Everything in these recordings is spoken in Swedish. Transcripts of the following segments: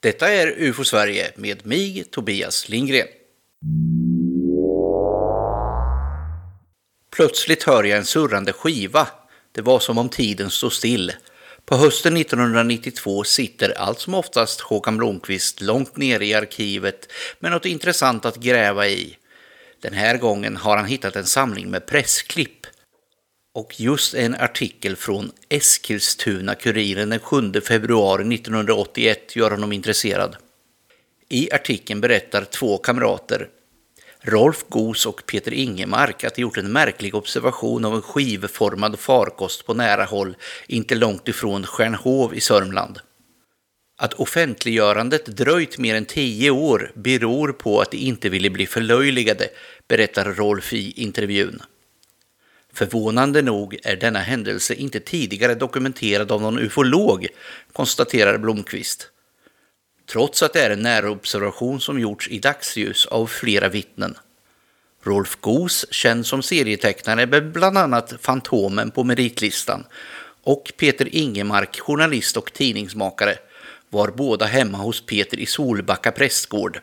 Detta är UFO Sverige med mig, Tobias Lindgren. Plötsligt hör jag en surrande skiva. Det var som om tiden stod still. På hösten 1992 sitter allt som oftast Håkan Blomqvist långt nere i arkivet med något intressant att gräva i. Den här gången har han hittat en samling med pressklipp. Och just en artikel från Eskilstuna-Kuriren den 7 februari 1981 gör honom intresserad. I artikeln berättar två kamrater, Rolf Gos och Peter Ingemark, att de gjort en märklig observation av en skivformad farkost på nära håll, inte långt ifrån Stjärnhov i Sörmland. Att offentliggörandet dröjt mer än tio år beror på att de inte ville bli förlöjligade, berättar Rolf i intervjun. Förvånande nog är denna händelse inte tidigare dokumenterad av någon ufolog, konstaterar Blomqvist. Trots att det är en närobservation som gjorts i dagsljus av flera vittnen. Rolf Goos, känd som serietecknare med bland annat Fantomen på meritlistan, och Peter Ingemark, journalist och tidningsmakare, var båda hemma hos Peter i Solbacka prästgård.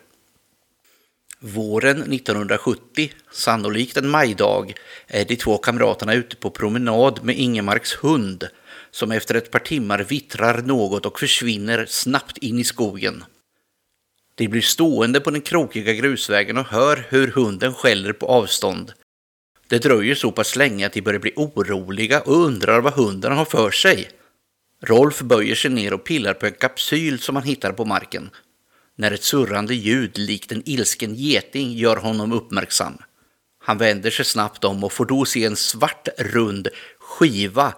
Våren 1970, sannolikt en majdag, är de två kamraterna ute på promenad med Ingemarks hund som efter ett par timmar vittrar något och försvinner snabbt in i skogen. De blir stående på den krokiga grusvägen och hör hur hunden skäller på avstånd. Det dröjer så pass länge att de börjar bli oroliga och undrar vad hunden har för sig. Rolf böjer sig ner och pillar på en kapsyl som han hittar på marken. När ett surrande ljud likt en ilsken geting gör honom uppmärksam. Han vänder sig snabbt om och får då se en svart rund skiva,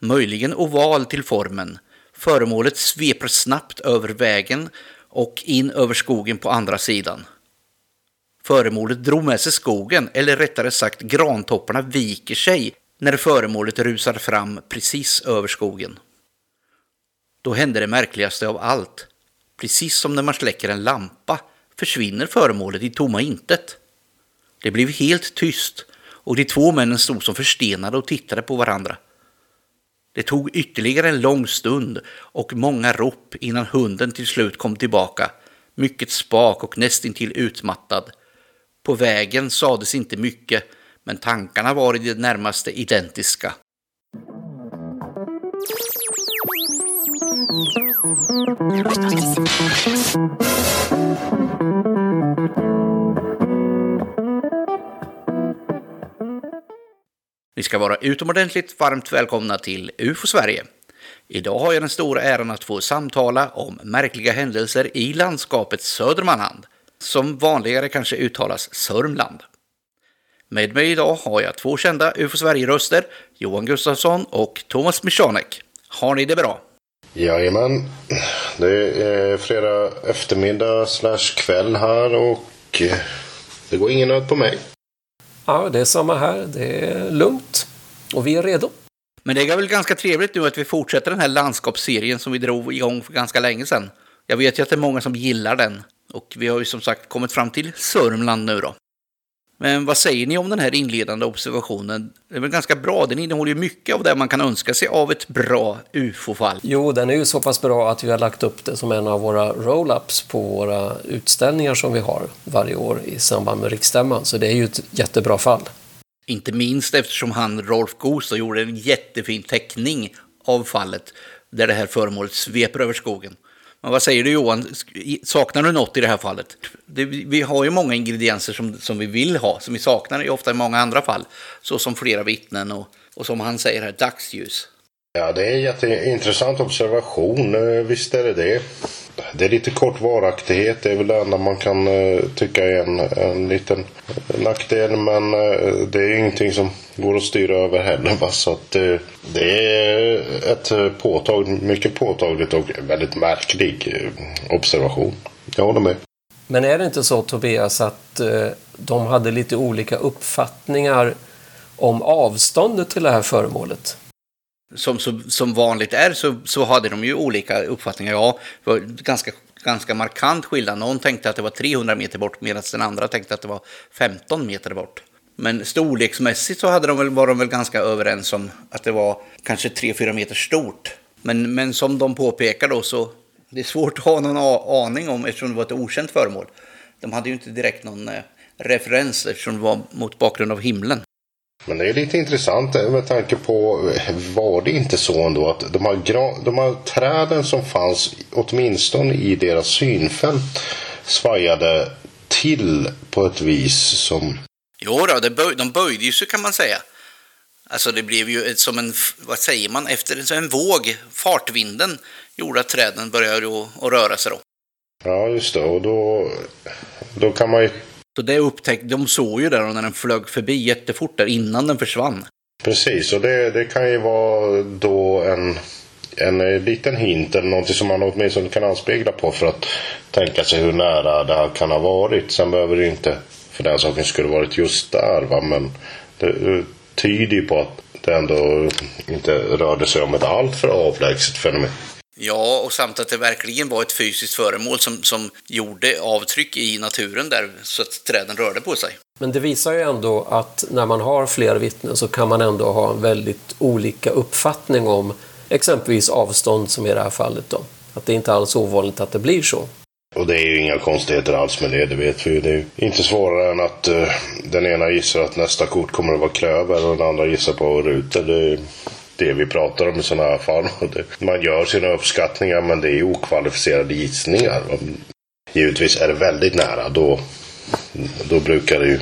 möjligen oval till formen. Föremålet sveper snabbt över vägen och in över skogen på andra sidan. Föremålet drog med sig skogen, eller rättare sagt grantopparna viker sig när föremålet rusar fram precis över skogen. Då hände det märkligaste av allt. Precis som när man släcker en lampa försvinner föremålet i tomma intet. Det blev helt tyst och de två männen stod som förstenade och tittade på varandra. Det tog ytterligare en lång stund och många rop innan hunden till slut kom tillbaka, mycket spak och nästintill utmattad. På vägen sades inte mycket, men tankarna var i det närmaste identiska. Ni ska vara utomordentligt varmt välkomna till UFO Sverige. Idag har jag den stora äran att få samtala om märkliga händelser i landskapet Södermanland, som vanligare kanske uttalas Sörmland. Med mig idag har jag två kända UFO Sverige-röster, Johan Gustafsson och Thomas Michanek. Har ni det bra? Jajamän. Det är fredag eftermiddag slash kväll här och det går ingen nöd på mig. Ja, det är samma här. Det är lugnt och vi är redo. Men det är väl ganska trevligt nu att vi fortsätter den här landskapsserien som vi drog igång för ganska länge sedan. Jag vet ju att det är många som gillar den och vi har ju som sagt kommit fram till Sörmland nu då. Men vad säger ni om den här inledande observationen? Det är väl ganska bra, den innehåller ju mycket av det man kan önska sig av ett bra ufo-fall. Jo, den är ju så pass bra att vi har lagt upp det som en av våra roll-ups på våra utställningar som vi har varje år i samband med riksstämman. Så det är ju ett jättebra fall. Inte minst eftersom han, Rolf Goos, gjorde en jättefin teckning av fallet där det här föremålet sveper över skogen. Men vad säger du Johan, saknar du något i det här fallet? Det, vi har ju många ingredienser som, som vi vill ha, som vi saknar ju ofta i många andra fall. Så som flera vittnen och, och som han säger här, dagsljus. Ja, det är en jätteintressant observation. Eh, visst är det det. Det är lite kort varaktighet. Det är väl det enda man kan eh, tycka är en, en liten nackdel. Men eh, det är ingenting som går att styra över heller. Va? Så att, det är ett påtag, mycket påtagligt och väldigt märklig observation. Jag håller med. Men är det inte så Tobias att de hade lite olika uppfattningar om avståndet till det här föremålet? Som, som, som vanligt är så, så hade de ju olika uppfattningar. Ja, det var ganska, ganska markant skillnad. Någon tänkte att det var 300 meter bort medan den andra tänkte att det var 15 meter bort. Men storleksmässigt så hade de väl, var de väl ganska överens om att det var kanske 3-4 meter stort. Men, men som de påpekar då så Det är svårt att ha någon aning om eftersom det var ett okänt föremål. De hade ju inte direkt någon eh, referens eftersom det var mot bakgrund av himlen. Men det är lite intressant eh, med tanke på, var det inte så ändå att de här, de här träden som fanns åtminstone i deras synfält svajade till på ett vis som... Jo då, böj, de böjde ju sig kan man säga. Alltså det blev ju som en, vad säger man, efter en våg, fartvinden gjorde att träden började att röra sig då. Ja, just det. Och då, då kan man ju... Så det upptäckte, de såg ju där när den flög förbi jättefort där innan den försvann. Precis, och det, det kan ju vara då en, en eh, liten hint eller någonting som man åtminstone kan anspegla på för att tänka sig hur nära det här kan ha varit. Sen behöver det inte för den saken skulle varit just där va, men det tyder ju på att det ändå inte rörde sig om ett alltför avlägset fenomen. Ja, och samt att det verkligen var ett fysiskt föremål som, som gjorde avtryck i naturen där så att träden rörde på sig. Men det visar ju ändå att när man har fler vittnen så kan man ändå ha en väldigt olika uppfattning om exempelvis avstånd som i det här fallet då. Att det är inte alls ovanligt att det blir så. Och det är ju inga konstigheter alls med det, det vet vi ju. Det är inte svårare än att uh, den ena gissar att nästa kort kommer att vara klöver och den andra gissar på rutor. Det, det vi pratar om i sådana här fall. Man gör sina uppskattningar men det är okvalificerade gissningar. Givetvis är det väldigt nära då, då brukar det ju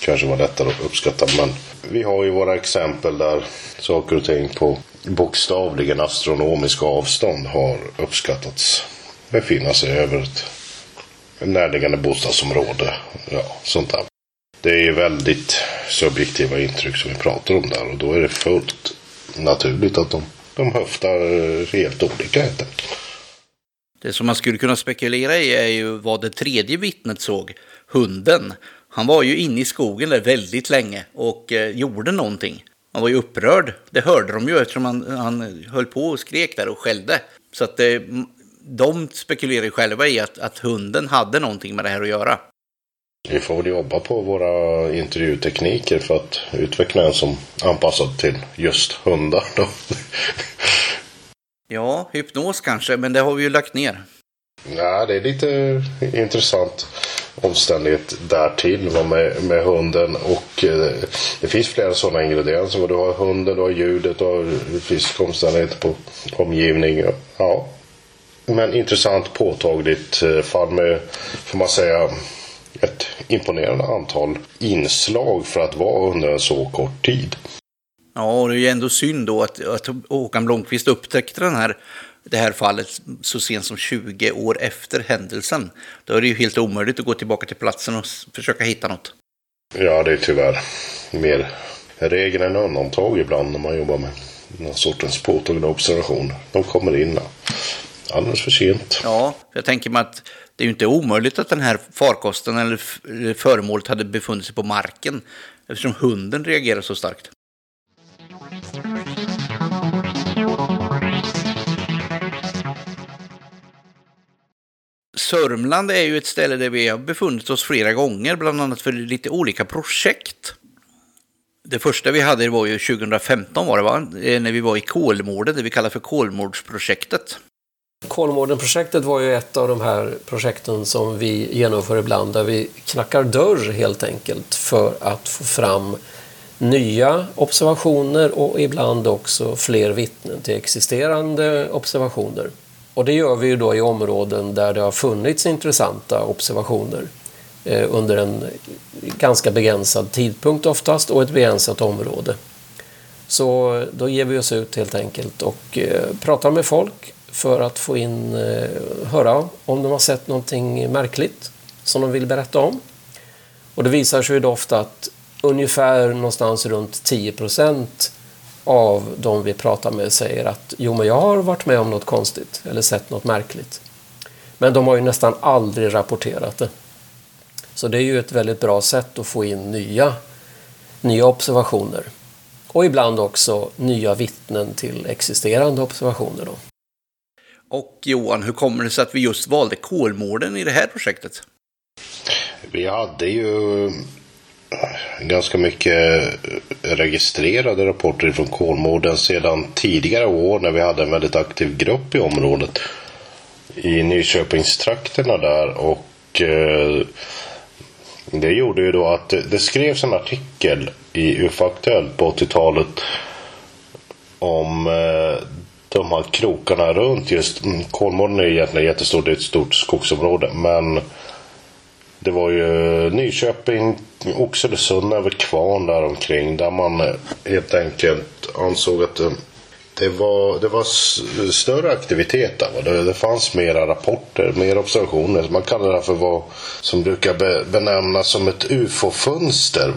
kanske vara lättare att uppskatta. Men vi har ju våra exempel där saker och ting på bokstavligen astronomiska avstånd har uppskattats befinna sig över ett närliggande bostadsområde. Ja, sånt där. Det är ju väldigt subjektiva intryck som vi pratar om där och då är det fullt naturligt att de, de höftar helt olika helt enkelt. Det som man skulle kunna spekulera i är ju vad det tredje vittnet såg, hunden. Han var ju inne i skogen där väldigt länge och eh, gjorde någonting. Han var ju upprörd, det hörde de ju eftersom han, han höll på och skrek där och skällde. Så att eh, de spekulerar ju själva i att, att hunden hade någonting med det här att göra. Vi får väl jobba på våra intervjutekniker för att utveckla en som anpassad till just hundar då. ja, hypnos kanske, men det har vi ju lagt ner. Ja, det är lite intressant omständighet därtill med, med hunden och eh, det finns flera sådana ingredienser. Du har hunden, du har ljudet, du har fysiska omständigheter på omgivning. Ja. Men intressant påtagligt eh, fall med, får man säga, ett imponerande antal inslag för att vara under en så kort tid. Ja, och det är ju ändå synd då att, att Håkan Blomqvist upptäckte den här, det här fallet så sent som 20 år efter händelsen. Då är det ju helt omöjligt att gå tillbaka till platsen och försöka hitta något. Ja, det är tyvärr mer regel än undantag ibland när man jobbar med den här sortens påtagliga observationer. De kommer in alldeles för sent. Ja, jag tänker mig att det är ju inte omöjligt att den här farkosten eller föremålet hade befunnit sig på marken eftersom hunden reagerar så starkt. Sörmland är ju ett ställe där vi har befunnit oss flera gånger, bland annat för lite olika projekt. Det första vi hade var ju 2015 var det va? Eh, när vi var i Kolmården, det vi kallar för Kolmårdsprojektet. Kolmården-projektet var ju ett av de här projekten som vi genomför ibland där vi knackar dörr helt enkelt för att få fram nya observationer och ibland också fler vittnen till existerande observationer. Och det gör vi ju då i områden där det har funnits intressanta observationer eh, under en ganska begränsad tidpunkt oftast och ett begränsat område. Så då ger vi oss ut helt enkelt och eh, pratar med folk för att få in, eh, höra om de har sett någonting märkligt som de vill berätta om. Och det visar sig ju då ofta att ungefär någonstans runt 10 procent av de vi pratar med säger att jo, men jag har varit med om något konstigt eller sett något märkligt. Men de har ju nästan aldrig rapporterat det. Så det är ju ett väldigt bra sätt att få in nya, nya observationer. Och ibland också nya vittnen till existerande observationer. Då. Och Johan, hur kommer det sig att vi just valde Kolmården i det här projektet? Vi hade ju eh, ganska mycket registrerade rapporter från Kolmården sedan tidigare år när vi hade en väldigt aktiv grupp i området. i Nyköpingstrakterna där och eh, det gjorde ju då att det, skrevs en artikel i UFO Aktuellt på 80-talet om eh, de här krokarna runt just mm, Kolmården är egentligen jättestort, det är ett stort skogsområde men det var ju Nyköping, Oxelösund, över Kvarn där omkring där man helt enkelt ansåg att mm, det var, det var större aktivitet där. Det, det fanns mera rapporter, mer observationer. Man kallar det för vad som brukar be, benämnas som ett ufo-fönster.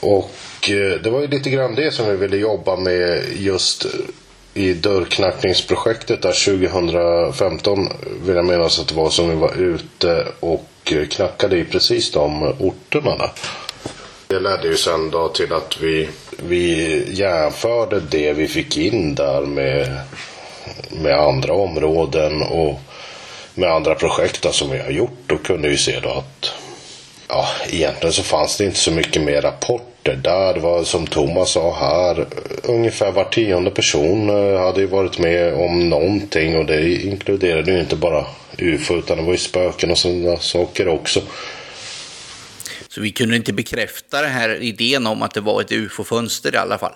Och eh, det var ju lite grann det som vi ville jobba med just i dörrknackningsprojektet där 2015 vill jag minnas att det var som vi var ute och knackade i precis de orterna. Där. Det ledde ju sen då till att vi, vi jämförde det vi fick in där med, med andra områden och med andra projekt som vi har gjort. Då kunde vi se då att ja, egentligen så fanns det inte så mycket mer rapporter där. Det var som Thomas sa här, ungefär var tionde person eh, hade ju varit med om någonting och det inkluderade ju inte bara UFO utan det var ju spöken och sådana saker också. Så vi kunde inte bekräfta den här idén om att det var ett ufo-fönster i alla fall.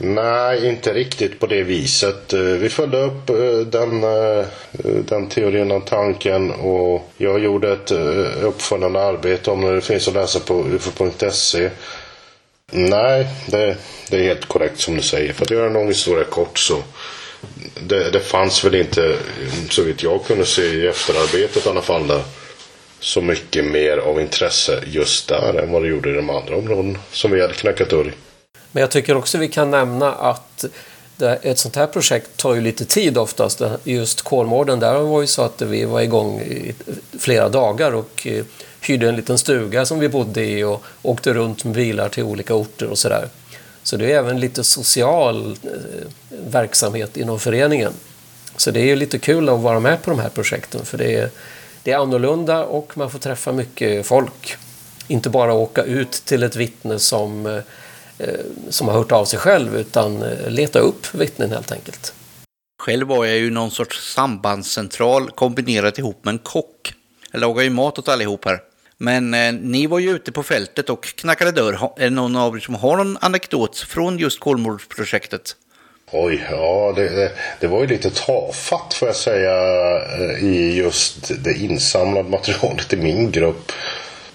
Nej, inte riktigt på det viset. Eh, vi följde upp eh, den, eh, den teorin och tanken och jag gjorde ett uppföljande arbete om det finns att läsa på ufo.se. Nej, det, det, är helt korrekt som du säger. För att göra en lång historia kort så det, det fanns väl inte, så vitt jag kunde se i efterarbetet i alla fall, där, så mycket mer av intresse just där än vad det gjorde i de andra områdena som vi hade knackat dörr i. Men jag tycker också vi kan nämna att ett sånt här projekt tar ju lite tid oftast. Just Kolmården, där var ju så att vi var igång i flera dagar och eh, hyrde en liten stuga som vi bodde i och åkte runt med bilar till olika orter och sådär. Så det är även lite social eh, verksamhet inom föreningen. Så det är ju lite kul att vara med på de här projekten för det är det är annorlunda och man får träffa mycket folk. Inte bara åka ut till ett vittne som, eh, som har hört av sig själv utan eh, leta upp vittnen helt enkelt. Själv var jag ju någon sorts sambandscentral kombinerat ihop med en kock. Jag lagade ju mat åt allihop här. Men eh, ni var ju ute på fältet och knackade dörr. Är det någon av er som har någon anekdot från just Kolmårdsprojektet? Oj, ja det, det, det, var ju lite tafatt får jag säga eh, i just det insamlade materialet i min grupp.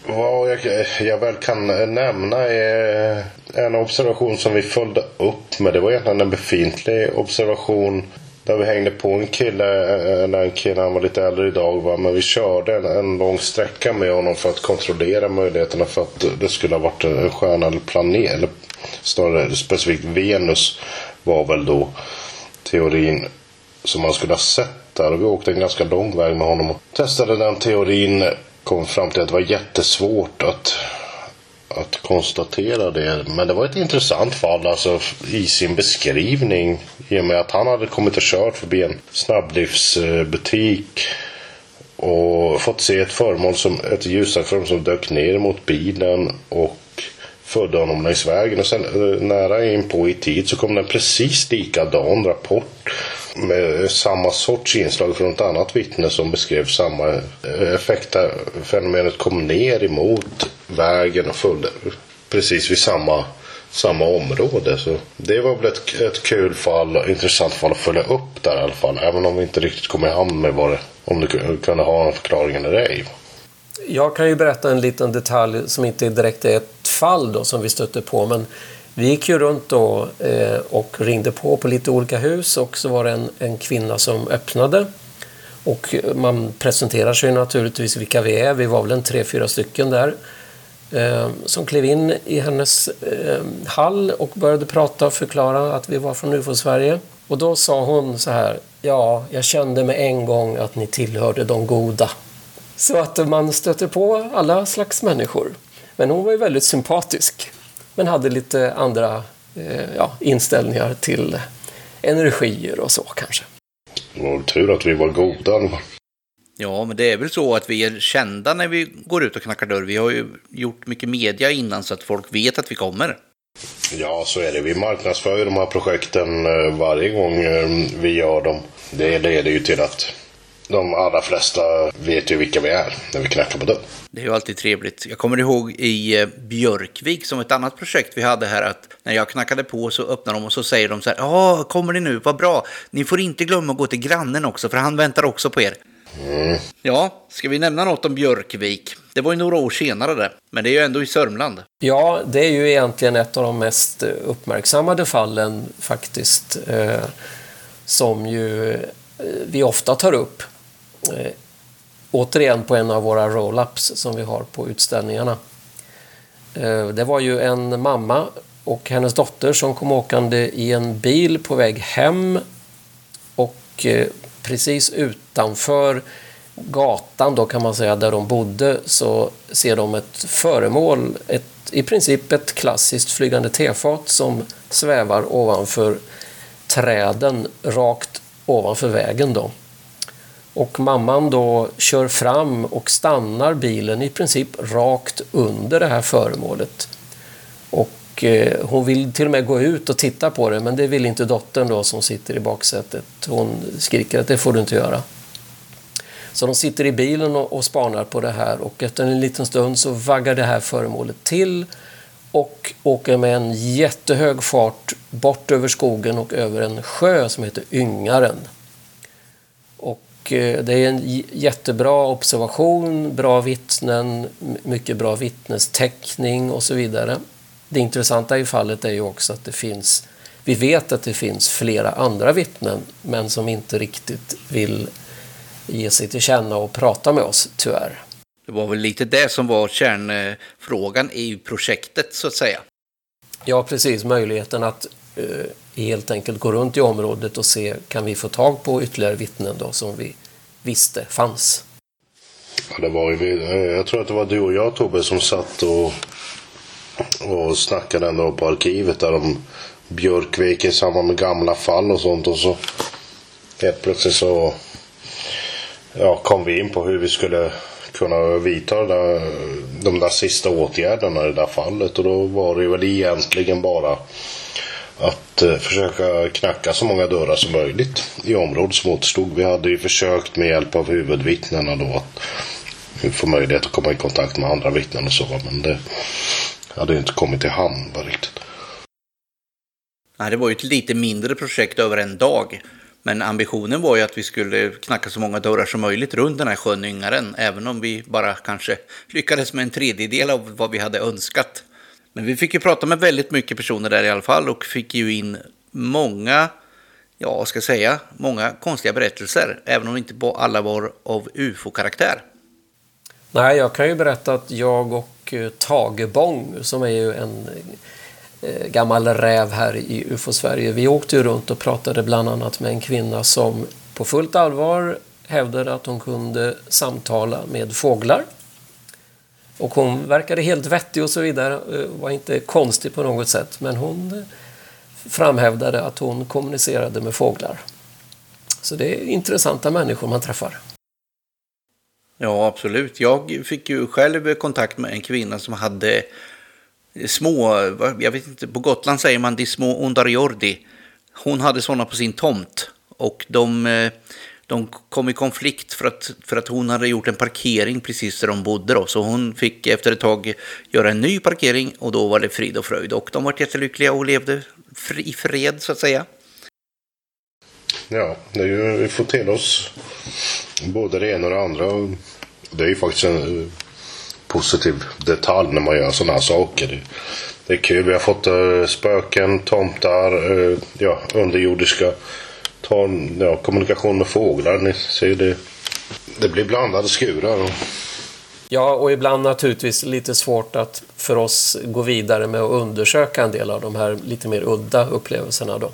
Vad jag, jag väl kan nämna är en observation som vi följde upp med. Det var egentligen en befintlig observation där vi hängde på en kille, eh, eller en kille, han var lite äldre idag va? men vi körde en, en lång sträcka med honom för att kontrollera möjligheterna för att det skulle ha varit en stjärna eller planet, eller snarare specifikt Venus var väl då teorin som man skulle ha sett där. Och vi åkte en ganska lång väg med honom och testade den teorin. Kom fram till att det var jättesvårt att, att konstatera det. Men det var ett intressant fall alltså i sin beskrivning. I och med att han hade kommit och kört förbi en snabblivsbutik och fått se ett föremål som ett ljusakrom som dök ner mot bilen och födde honom längs vägen och sen eh, nära in på i tid så kom det en precis likadan rapport med samma sorts inslag från ett annat vittne som beskrev samma effekt effekt. Fenomenet kom ner emot vägen och följde precis vid samma, samma område. Så det var väl ett, ett kul fall, intressant fall att följa upp där i alla fall. Även om vi inte riktigt kom i hamn med vad det, om du kunde ha en förklaring eller ej. Jag kan ju berätta en liten detalj som inte direkt är ett fall då som vi stötte på. Men vi gick ju runt då eh, och ringde på på lite olika hus och så var det en, en kvinna som öppnade. Och man presenterar sig naturligtvis vilka vi är. Vi var väl en tre, fyra stycken där. Eh, som klev in i hennes eh, hall och började prata och förklara att vi var från UFO-Sverige. Och då sa hon så här. Ja, jag kände med en gång att ni tillhörde de goda. Så att man stöter på alla slags människor. Men hon var ju väldigt sympatisk. Men hade lite andra eh, ja, inställningar till energier och så kanske. Det var tur att vi var goda. Ja, men det är väl så att vi är kända när vi går ut och knackar dörr. Vi har ju gjort mycket media innan så att folk vet att vi kommer. Ja, så är det. Vi marknadsför ju de här projekten eh, varje gång eh, vi gör dem. Det leder ju till att de allra flesta vet ju vilka vi är när vi knackar på dörren. Det är ju alltid trevligt. Jag kommer ihåg i eh, Björkvik som ett annat projekt vi hade här att när jag knackade på så öppnar de och så säger de så här. Ja, kommer ni nu? Vad bra. Ni får inte glömma att gå till grannen också för han väntar också på er. Mm. Ja, ska vi nämna något om Björkvik? Det var ju några år senare det, men det är ju ändå i Sörmland. Ja, det är ju egentligen ett av de mest uppmärksammade fallen faktiskt. Eh, som ju eh, vi ofta tar upp. Eh, återigen på en av våra roll-ups som vi har på utställningarna. Eh, det var ju en mamma och hennes dotter som kom åkande i en bil på väg hem och eh, precis utanför gatan då kan man säga där de bodde så ser de ett föremål, ett, i princip ett klassiskt flygande tefat som svävar ovanför träden rakt ovanför vägen då. Och mamman då kör fram och stannar bilen i princip rakt under det här föremålet. Och eh, hon vill till och med gå ut och titta på det men det vill inte dottern då som sitter i baksätet. Hon skriker att det får du inte göra. Så de sitter i bilen och, och spanar på det här och efter en liten stund så vaggar det här föremålet till och åker med en jättehög fart bort över skogen och över en sjö som heter Yngaren. Eh, det är en jättebra observation, bra vittnen, mycket bra vittnestäckning och så vidare. Det intressanta i fallet är ju också att det finns, vi vet att det finns flera andra vittnen men som inte riktigt vill ge sig till känna och prata med oss, tyvärr. Det var väl lite det som var kärnfrågan i projektet så att säga. Ja, precis. Möjligheten att Eh, helt enkelt gå runt i området och se kan vi få tag på ytterligare vittnen då som vi visste fanns. Ja, det var ju, eh, jag tror att det var du och jag Tobbe som satt och, och snackade ändå på arkivet där om Björkvik i samband med gamla fall och sånt och så helt plötsligt så ja, kom vi in på hur vi skulle kunna vidta de, de där sista åtgärderna i det där fallet och då var det väl egentligen bara att eh, försöka knacka så många dörrar som möjligt i området som återstod. Vi hade ju försökt med hjälp av huvudvittnena då att få möjlighet att komma i kontakt med andra vittnen och så men det hade ju inte kommit till hamn riktigt. Nej, det var ju ett lite mindre projekt över en dag. Men ambitionen var ju att vi skulle knacka så många dörrar som möjligt runt den här sjön Yngaren, även om vi bara kanske lyckades med en tredjedel av vad vi hade önskat. Men vi fick ju prata med väldigt mycket personer där i alla fall och fick ju in många, ja vad ska jag säga, många konstiga berättelser, även om inte alla var av ufo-karaktär. Nej, jag kan ju berätta att jag och eh, Tage Bong, som är ju en eh, gammal räv här i UFO-Sverige. Vi åkte ju runt och pratade bland annat med en kvinna som på fullt allvar hävdade att hon kunde samtala med fåglar. Och hon verkade helt vettig och så vidare, eh, var inte konstig på något sätt, men hon eh, framhävdade att hon kommunicerade med fåglar. Så det är intressanta människor man träffar. Ja, absolut. Jag fick ju själv kontakt med en kvinna som hade små, jag vet inte, på Gotland säger man de små ondariordi. Hon hade sådana på sin tomt och de, eh, de kom i konflikt för att, för att hon hade gjort en parkering precis där de bodde. Då. Så hon fick efter ett tag göra en ny parkering och då var det frid och fröjd. Och de var jättelyckliga och levde i fred så att säga. Ja, det är ju, vi får till oss både det ena och det andra. Det är ju faktiskt en eh, positiv detalj när man gör sådana här saker. Det, är kul. Vi har fått eh, spöken, tomtar, eh, ja, underjordiska. Ta, ja, kommunikation med fåglar. Ni ser det. Det blir blandade skurar. Ja, och ibland naturligtvis lite svårt att för oss gå vidare med att undersöka en del av de här lite mer udda upplevelserna då.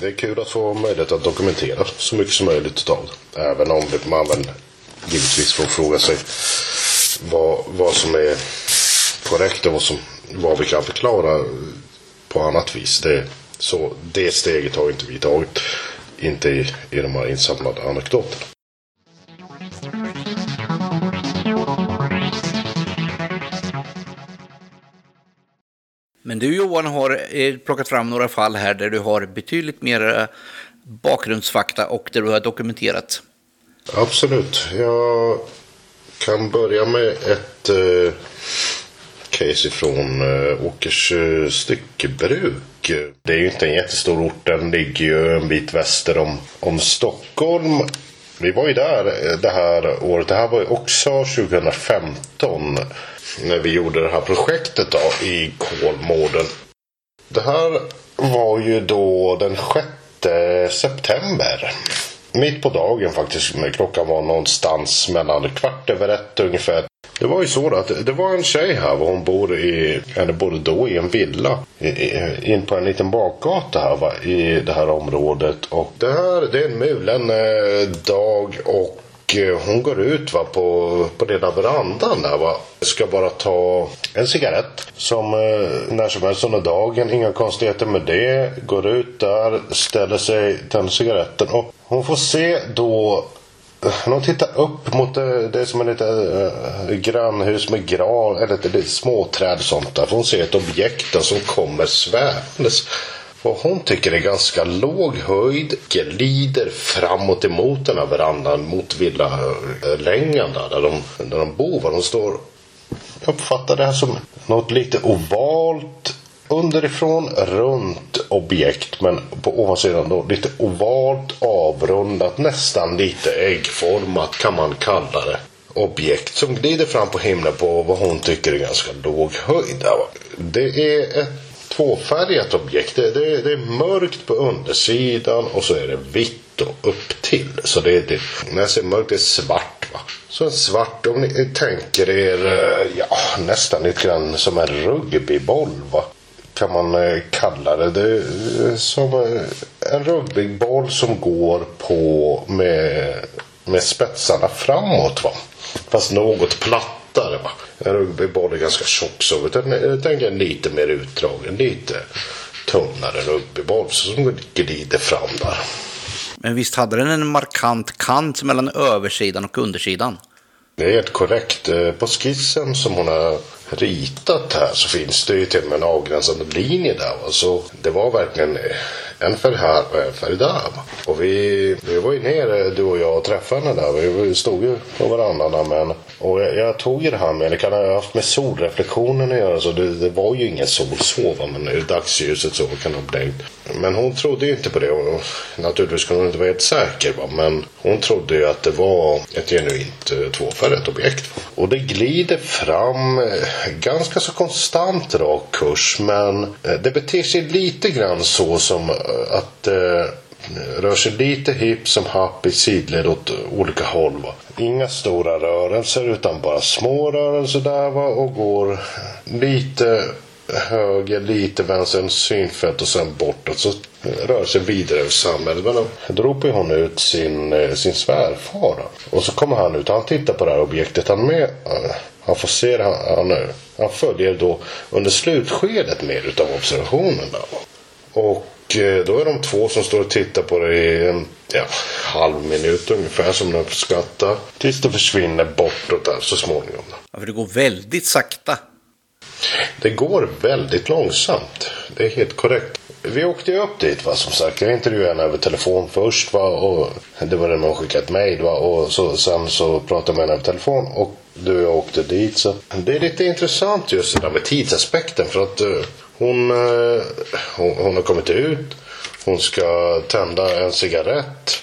Det är kul att få möjlighet att dokumentera så mycket som möjligt av det. Även om man väl givetvis får fråga sig vad, vad som är korrekt och vad, som, vad vi kan förklara på annat vis. Det, så det steget har inte vi tagit. Inte i, i de här insamlade anekdoterna. Men du Johan har eh, plockat fram några fall här där du har betydligt mer eh, bakgrundsfakta och där du har dokumenterat. Absolut. Jag kan börja med ett eh, case ifrån eh, Åkers eh, styckebruk. Det är ju inte en jättestor ort. Den ligger ju en bit väster om, om Stockholm. Vi var ju där eh, det här året. Det här var ju också 2015 när vi gjorde det här projektet då i Kolmården. Det här var ju då den 6 september. Mitt på dagen faktiskt. Klockan var någonstans mellan kvart över ett ungefär. Det var ju så att det var en tjej här. Hon bor i, eller bodde då i en villa. In på en liten bakgata här va, i det här området. Och det här det är en mulen eh, dag och eh, hon går ut va, på, på lilla verandan där va. Ska bara ta en cigarett. Som eh, när som helst under dagen. Inga konstigheter med det. Går ut där, ställer sig, tänder cigaretten. Och hon får se då de tittar upp mot eh, det, det är som ett litet äh, eh, grannhus med gran, eller lite, lite småträd och sånt där. För hon ser ett objekt som kommer svävandes och hon tycker det är ganska låg höjd. Glider framåt emot den här verandan mot villalängan där, där de, där de bor. De står jag uppfattar det här som något lite ovalt underifrån runt objekt men på ovansidan då lite ovalt avrundat nästan lite äggformat kan man kalla det objekt som glider fram på himlen på vad hon tycker är ganska låg höjd. Det är ett tvåfärgat objekt. Det, det, det, är mörkt på undersidan och så är det vitt och upp till. Så det, det, när jag säger mörkt, det är svart. Va? Så en svart, om ni tänker er eh, ja, nästan lite grann som en rugbyboll. Va? Kan man eh, kalla det. Det är som eh, en rugbyboll som går på med, med spetsarna framåt. Va? Fast något platt plattare. Va? En rugbyboll är ganska tjock så jag tänker en lite mer utdragen, lite tunnare rugbyboll som glider fram där. Men visst hade den en markant kant mellan översidan och undersidan? Det är helt korrekt. Eh, på skissen som hon har ritat här så finns det ju till och med en avgränsande linje där. Så det var verkligen eh, en för här och en för där. Och vi, vi var ju nere du och jag och träffade henne där. Vi stod ju på varandra men och jag, jag, tog ju det här med, det kan ha haft med solreflektionen att göra. Så det, det var ju ingen sol så va, men i dagsljuset så kan det ha blänkt. Men hon trodde ju inte på det och naturligtvis kunde hon inte vara helt säker va. Men hon trodde ju att det var ett genuint eh, tvåfärgat objekt. Och det glider fram eh, ganska så konstant rak kurs men eh, det beter sig lite grann så som att eh, rör sig lite hipp som happ i sidled åt olika håll. Va? Inga stora rörelser utan bara små rörelser där va? och går lite höger, lite vänster, synfält och sen bortåt. Så rör sig vidare över samhället. Men då ropar hon ut sin, eh, sin svärfar. Och så kommer han ut. Han tittar på det här objektet. Han med. Han får se det. Han, han, han följer då under slutskedet mer utav observationen. Då. Och då är de två som står och tittar på det i en ja, halv minut ungefär som de uppskattar. Tills det försvinner bortåt där så småningom. Ja, för det går väldigt sakta. Det går väldigt långsamt. Det är helt korrekt. Vi åkte upp dit va, som sagt. Jag intervjuade henne över telefon först va. Och det var när man skickade ett mejl va. Och så, sen så pratade jag med henne över telefon. Och du och jag åkte dit. Så det är lite intressant just det där med tidsaspekten. För att uh, hon, eh, hon, hon, har kommit ut. Hon ska tända en cigarett.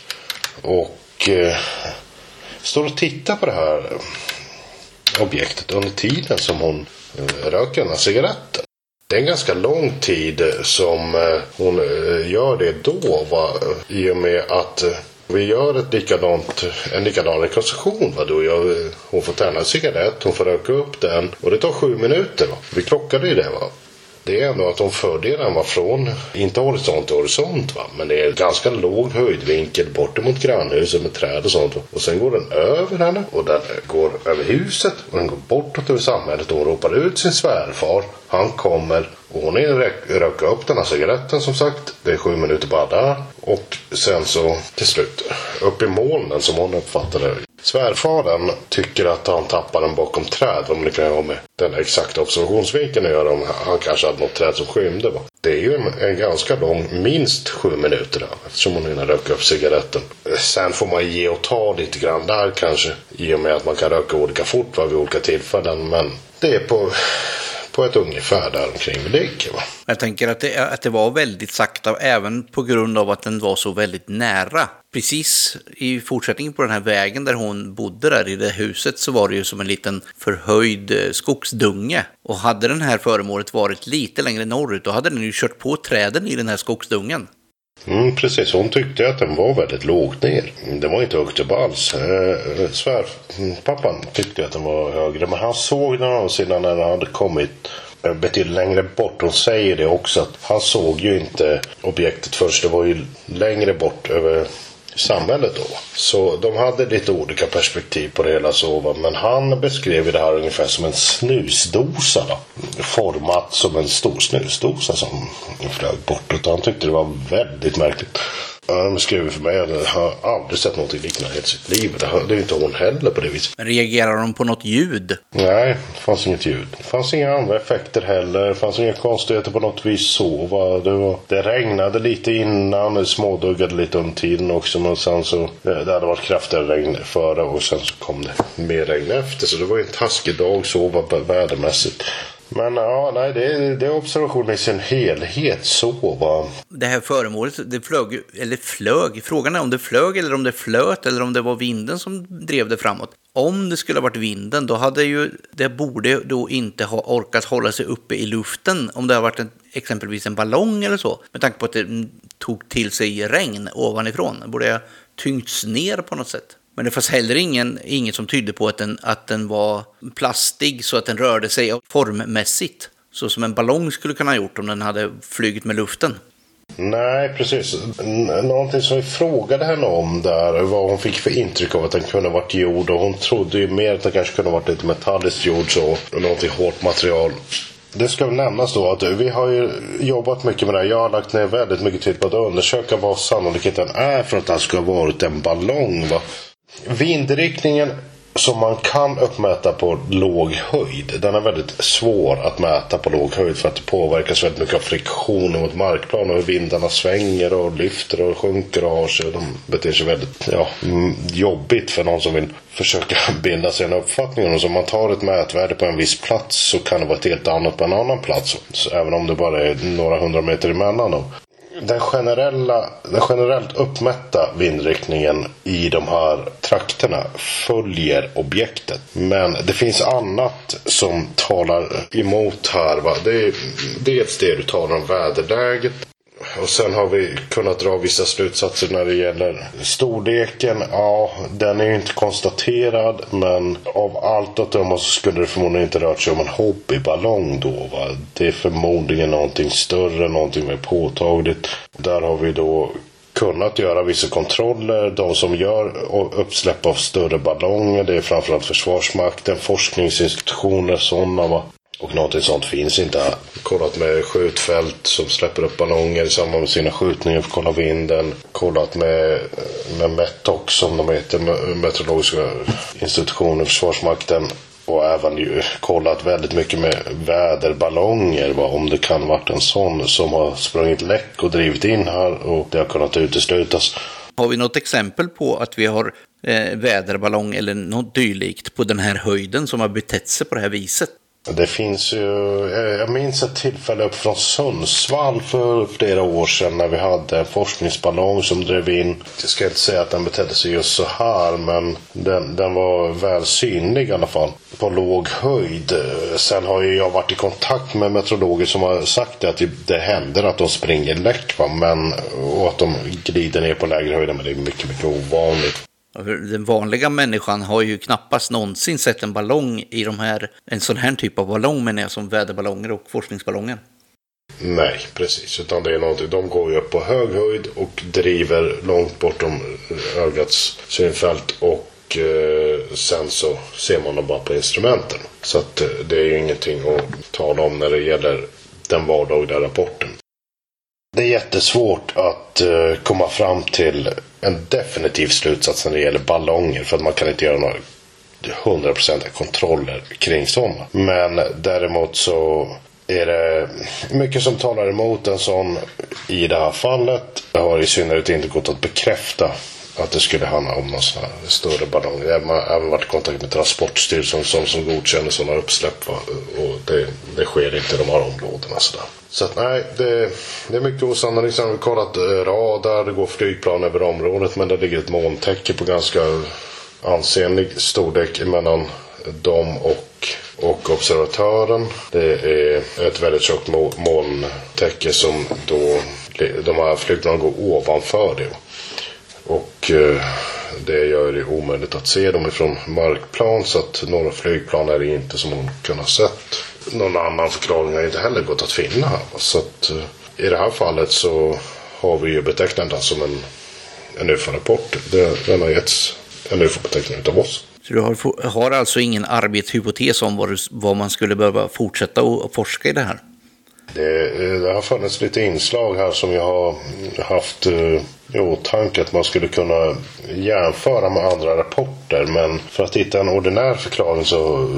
Och eh, står och tittar på det här objektet under tiden som hon eh, röker den här cigaretten. Det är en ganska lång tid som eh, hon gör det då. Va? I och med att vi gör ett likadant, en likadan rekonstruktion. Va? Då jag, hon får tända en cigarett, hon får röka upp den och det tar sju minuter. Va? Vi klockade ju det. Va? Det är ändå att hon fördelarna var från, inte horisont till horisont, va? men det är ganska låg höjdvinkel bort mot grannhuset med träd och sånt. Och sen går den över henne och den går över huset och den går bortåt över samhället och hon ropar ut sin svärfar. Han kommer och hon röker upp den här cigaretten som sagt. Det är sju minuter bara där. Och sen så till slut upp i molnen som hon uppfattade Svärfadern tycker att han tappar den bakom träd. Om det kan ha med den exakta observationsvinkeln att göra. Om han kanske hade något träd som skymde. Va? Det är ju en, en ganska lång, minst sju minuter där, eftersom hon hinner röka upp cigaretten. Sen får man ge och ta lite grann där kanske. I och med att man kan röka olika fort va, vid olika tillfällen. Men det är på på ett ungefär där omkring det ligger. Va? Jag tänker att det, att det var väldigt sakta, även på grund av att den var så väldigt nära. Precis i fortsättningen på den här vägen där hon bodde där i det huset så var det ju som en liten förhöjd eh, skogsdunge. Och hade den här föremålet varit lite längre norrut då hade den ju kört på träden i den här skogsdungen. Mm, precis, hon tyckte att den var väldigt lågt ner. Den var inte högt upp alls. Eh, svärpappan tyckte att den var högre. Men han såg den å sidan när den hade kommit eh, betydligt längre bort. Hon säger det också att han såg ju inte objektet först. Det var ju längre bort över samhället då. Så de hade lite olika perspektiv på det hela så. Men han beskrev det här ungefär som en snusdosa. Då. Format som en stor snusdosa som flög bort. han tyckte det var väldigt märkligt. Han beskrev för mig att han har aldrig sett något liknande i hela sitt liv. Det hade inte hon heller på det viset. Men reagerar de på något ljud? Nej, det fanns inget ljud. Det fanns inga andra effekter heller. Det fanns inga konstigheter på något vis så. Va? Det, var, det regnade lite innan. Det småduggade lite under tiden också. Men sen så. Det hade varit kraftigare regn före och sen så kom det mer regn efter. Så det var en taskig dag så var vädermässigt. Men ja, nej, det, det är observationen i sin helhet så va. Det här föremålet, det flög, eller flög, frågan är om det flög eller om det flöt eller om det var vinden som drev det framåt. Om det skulle ha varit vinden, då hade ju, det borde då inte ha orkat hålla sig uppe i luften om det har varit en, exempelvis en ballong eller så. Med tanke på att det tog till sig regn ovanifrån. Det borde ha tyngts ner på något sätt. Men det fanns heller ingen, inget som tydde på att den, att den var plastig så att den rörde sig formmässigt. Så som en ballong skulle kunna ha gjort om den hade flugit med luften. Nej, precis. Någonting som vi frågade henne om där vad hon fick för intryck av att den kunde varit gjord och hon trodde ju mer att den kanske kunde varit lite metalliskt gjord så. Någonting hårt material. Det ska väl nämnas då att vi har ju jobbat mycket med det här. Jag har lagt ner väldigt mycket tid på att undersöka vad sannolikheten är för att det här ska ha varit en ballong. Va? Vindriktningen som man kan uppmäta på låg höjd. Den är väldigt svår att mäta på låg höjd för att det påverkas väldigt mycket av friktionen mot markplan och hur vindarna svänger och lyfter och sjunker och har sig. De beter sig väldigt ja, mm, jobbigt för någon som vill försöka bilda sig en uppfattning. Och om man tar ett mätvärde på en viss plats så kan det vara ett helt annat på en annan plats. Så även om det bara är några hundra meter emellan dem den, generella, den generellt uppmätta vindriktningen i de här trakterna följer objektet. Men det finns annat som talar emot här. Va? Det är dels det du talar om väderläget. Och sen har vi kunnat dra vissa slutsatser när det gäller storleken. Ja, den är ju inte konstaterad men av allt att döma så skulle det förmodligen inte rört sig om en hobbyballong då. Va? Det är förmodligen någonting större, någonting mer påtagligt. Där har vi då kunnat göra vissa kontroller. De som gör uppsläpp av större ballonger det är framförallt Försvarsmakten, forskningsinstitutioner, sådana. Va? Och någonting sånt finns inte. Kollat med skjutfält som släpper upp ballonger i samband med sina skjutningar för att kolla vinden. Kollat med, med Metoc som de heter, Meteorologiska institutionen, Försvarsmakten. Och även ju kollat väldigt mycket med väderballonger. Va? Om det kan varit en sån som har sprungit läck och drivit in här och det har kunnat uteslutas. Har vi något exempel på att vi har eh, väderballong eller något dylikt på den här höjden som har betett sig på det här viset? Det finns ju, eh, jag minns ett tillfälle upp från Sundsvall för flera år sedan när vi hade en forskningsballong som drev in. Jag ska inte säga att den betedde sig just så här men den, den var väl synlig i alla fall. På låg höjd. Sen har ju jag varit i kontakt med meteorologer som har sagt det, att det händer att de springer läck va? men och att de glider ner på lägre höjder men det är mycket, mycket ovanligt. Alltså, den vanliga människan har ju knappast någonsin sett en ballong i de här, en sån här typ av ballong menar jag, som väderballonger och forskningsballonger. Nej, precis. Utan det är någonting, de går ju upp på hög höjd och driver långt bortom ögats synfält och eh, sen så ser man dem bara på instrumenten. Så att eh, det är ju ingenting att tala om när det gäller den vardagliga rapporten. Det är jättesvårt att eh, komma fram till en definitiv slutsats när det gäller ballonger för att man kan inte göra några hundraprocentiga kontroller kring sådana. Men däremot så är det mycket som talar emot en sån i det här fallet. Det har i synnerhet inte gått att bekräfta att det skulle handla om någon sån här större ballong. Jag har även varit i kontakt med Transportstyrelsen som, som godkänner sådana uppsläpp. Och det, det sker inte i de här områdena. Sådär. Så att, nej, det, det är mycket osannolikt. Sen har vi kollat eh, radar, det går flygplan över området men det ligger ett molntäcke på ganska ansenlig storlek mellan dem och, och observatören. Det är ett väldigt tjockt molntäcke som då de här flygplanen går ovanför det. Och eh, det gör det omöjligt att se dem ifrån markplan så att några flygplan är det inte som man kunnat sett. Någon annan förklaring har inte heller gått att finna. Så att eh, i det här fallet så har vi ju betecknat den som en, en UFO-rapport. Den har getts en UFO-beteckning utav oss. Så du har, har alltså ingen arbetshypotes om vad, du, vad man skulle behöva fortsätta att forska i det här? Det, det, har funnits lite inslag här som jag har haft i åtanke att man skulle kunna jämföra med andra rapporter. Men för att hitta en ordinär förklaring så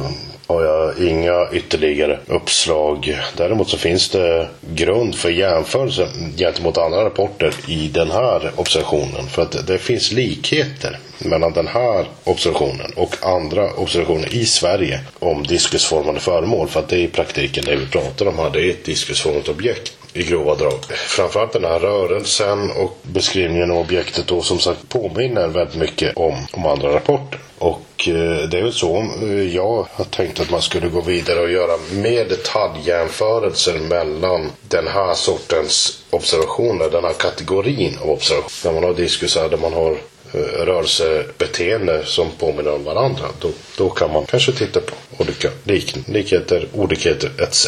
har jag inga ytterligare uppslag. Däremot så finns det grund för jämförelse gentemot andra rapporter i den här observationen. För att det finns likheter mellan den här observationen och andra observationer i Sverige om diskusformade föremål. För att det är i praktiken det vi pratar om här. Det är ett diskusformat objekt i grova drag. Framförallt den här rörelsen och beskrivningen av objektet då som sagt påminner väldigt mycket om, om andra rapporter. Och eh, det är väl så eh, jag har tänkt att man skulle gå vidare och göra mer detaljjämförelser mellan den här sortens observationer, den här kategorin av observationer. När man har diskusar där man har eh, rörelsebeteende som påminner om varandra. Då, då kan man kanske titta på olika lik, likheter, olikheter etc.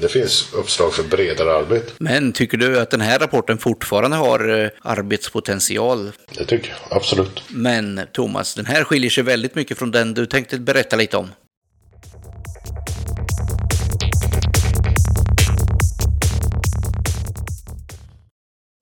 Det finns uppslag för bredare arbete. Men tycker du att den här rapporten fortfarande har eh, arbetspotential? Det tycker jag, absolut. Men Thomas, den här skiljer sig väldigt mycket från den du tänkte berätta lite om.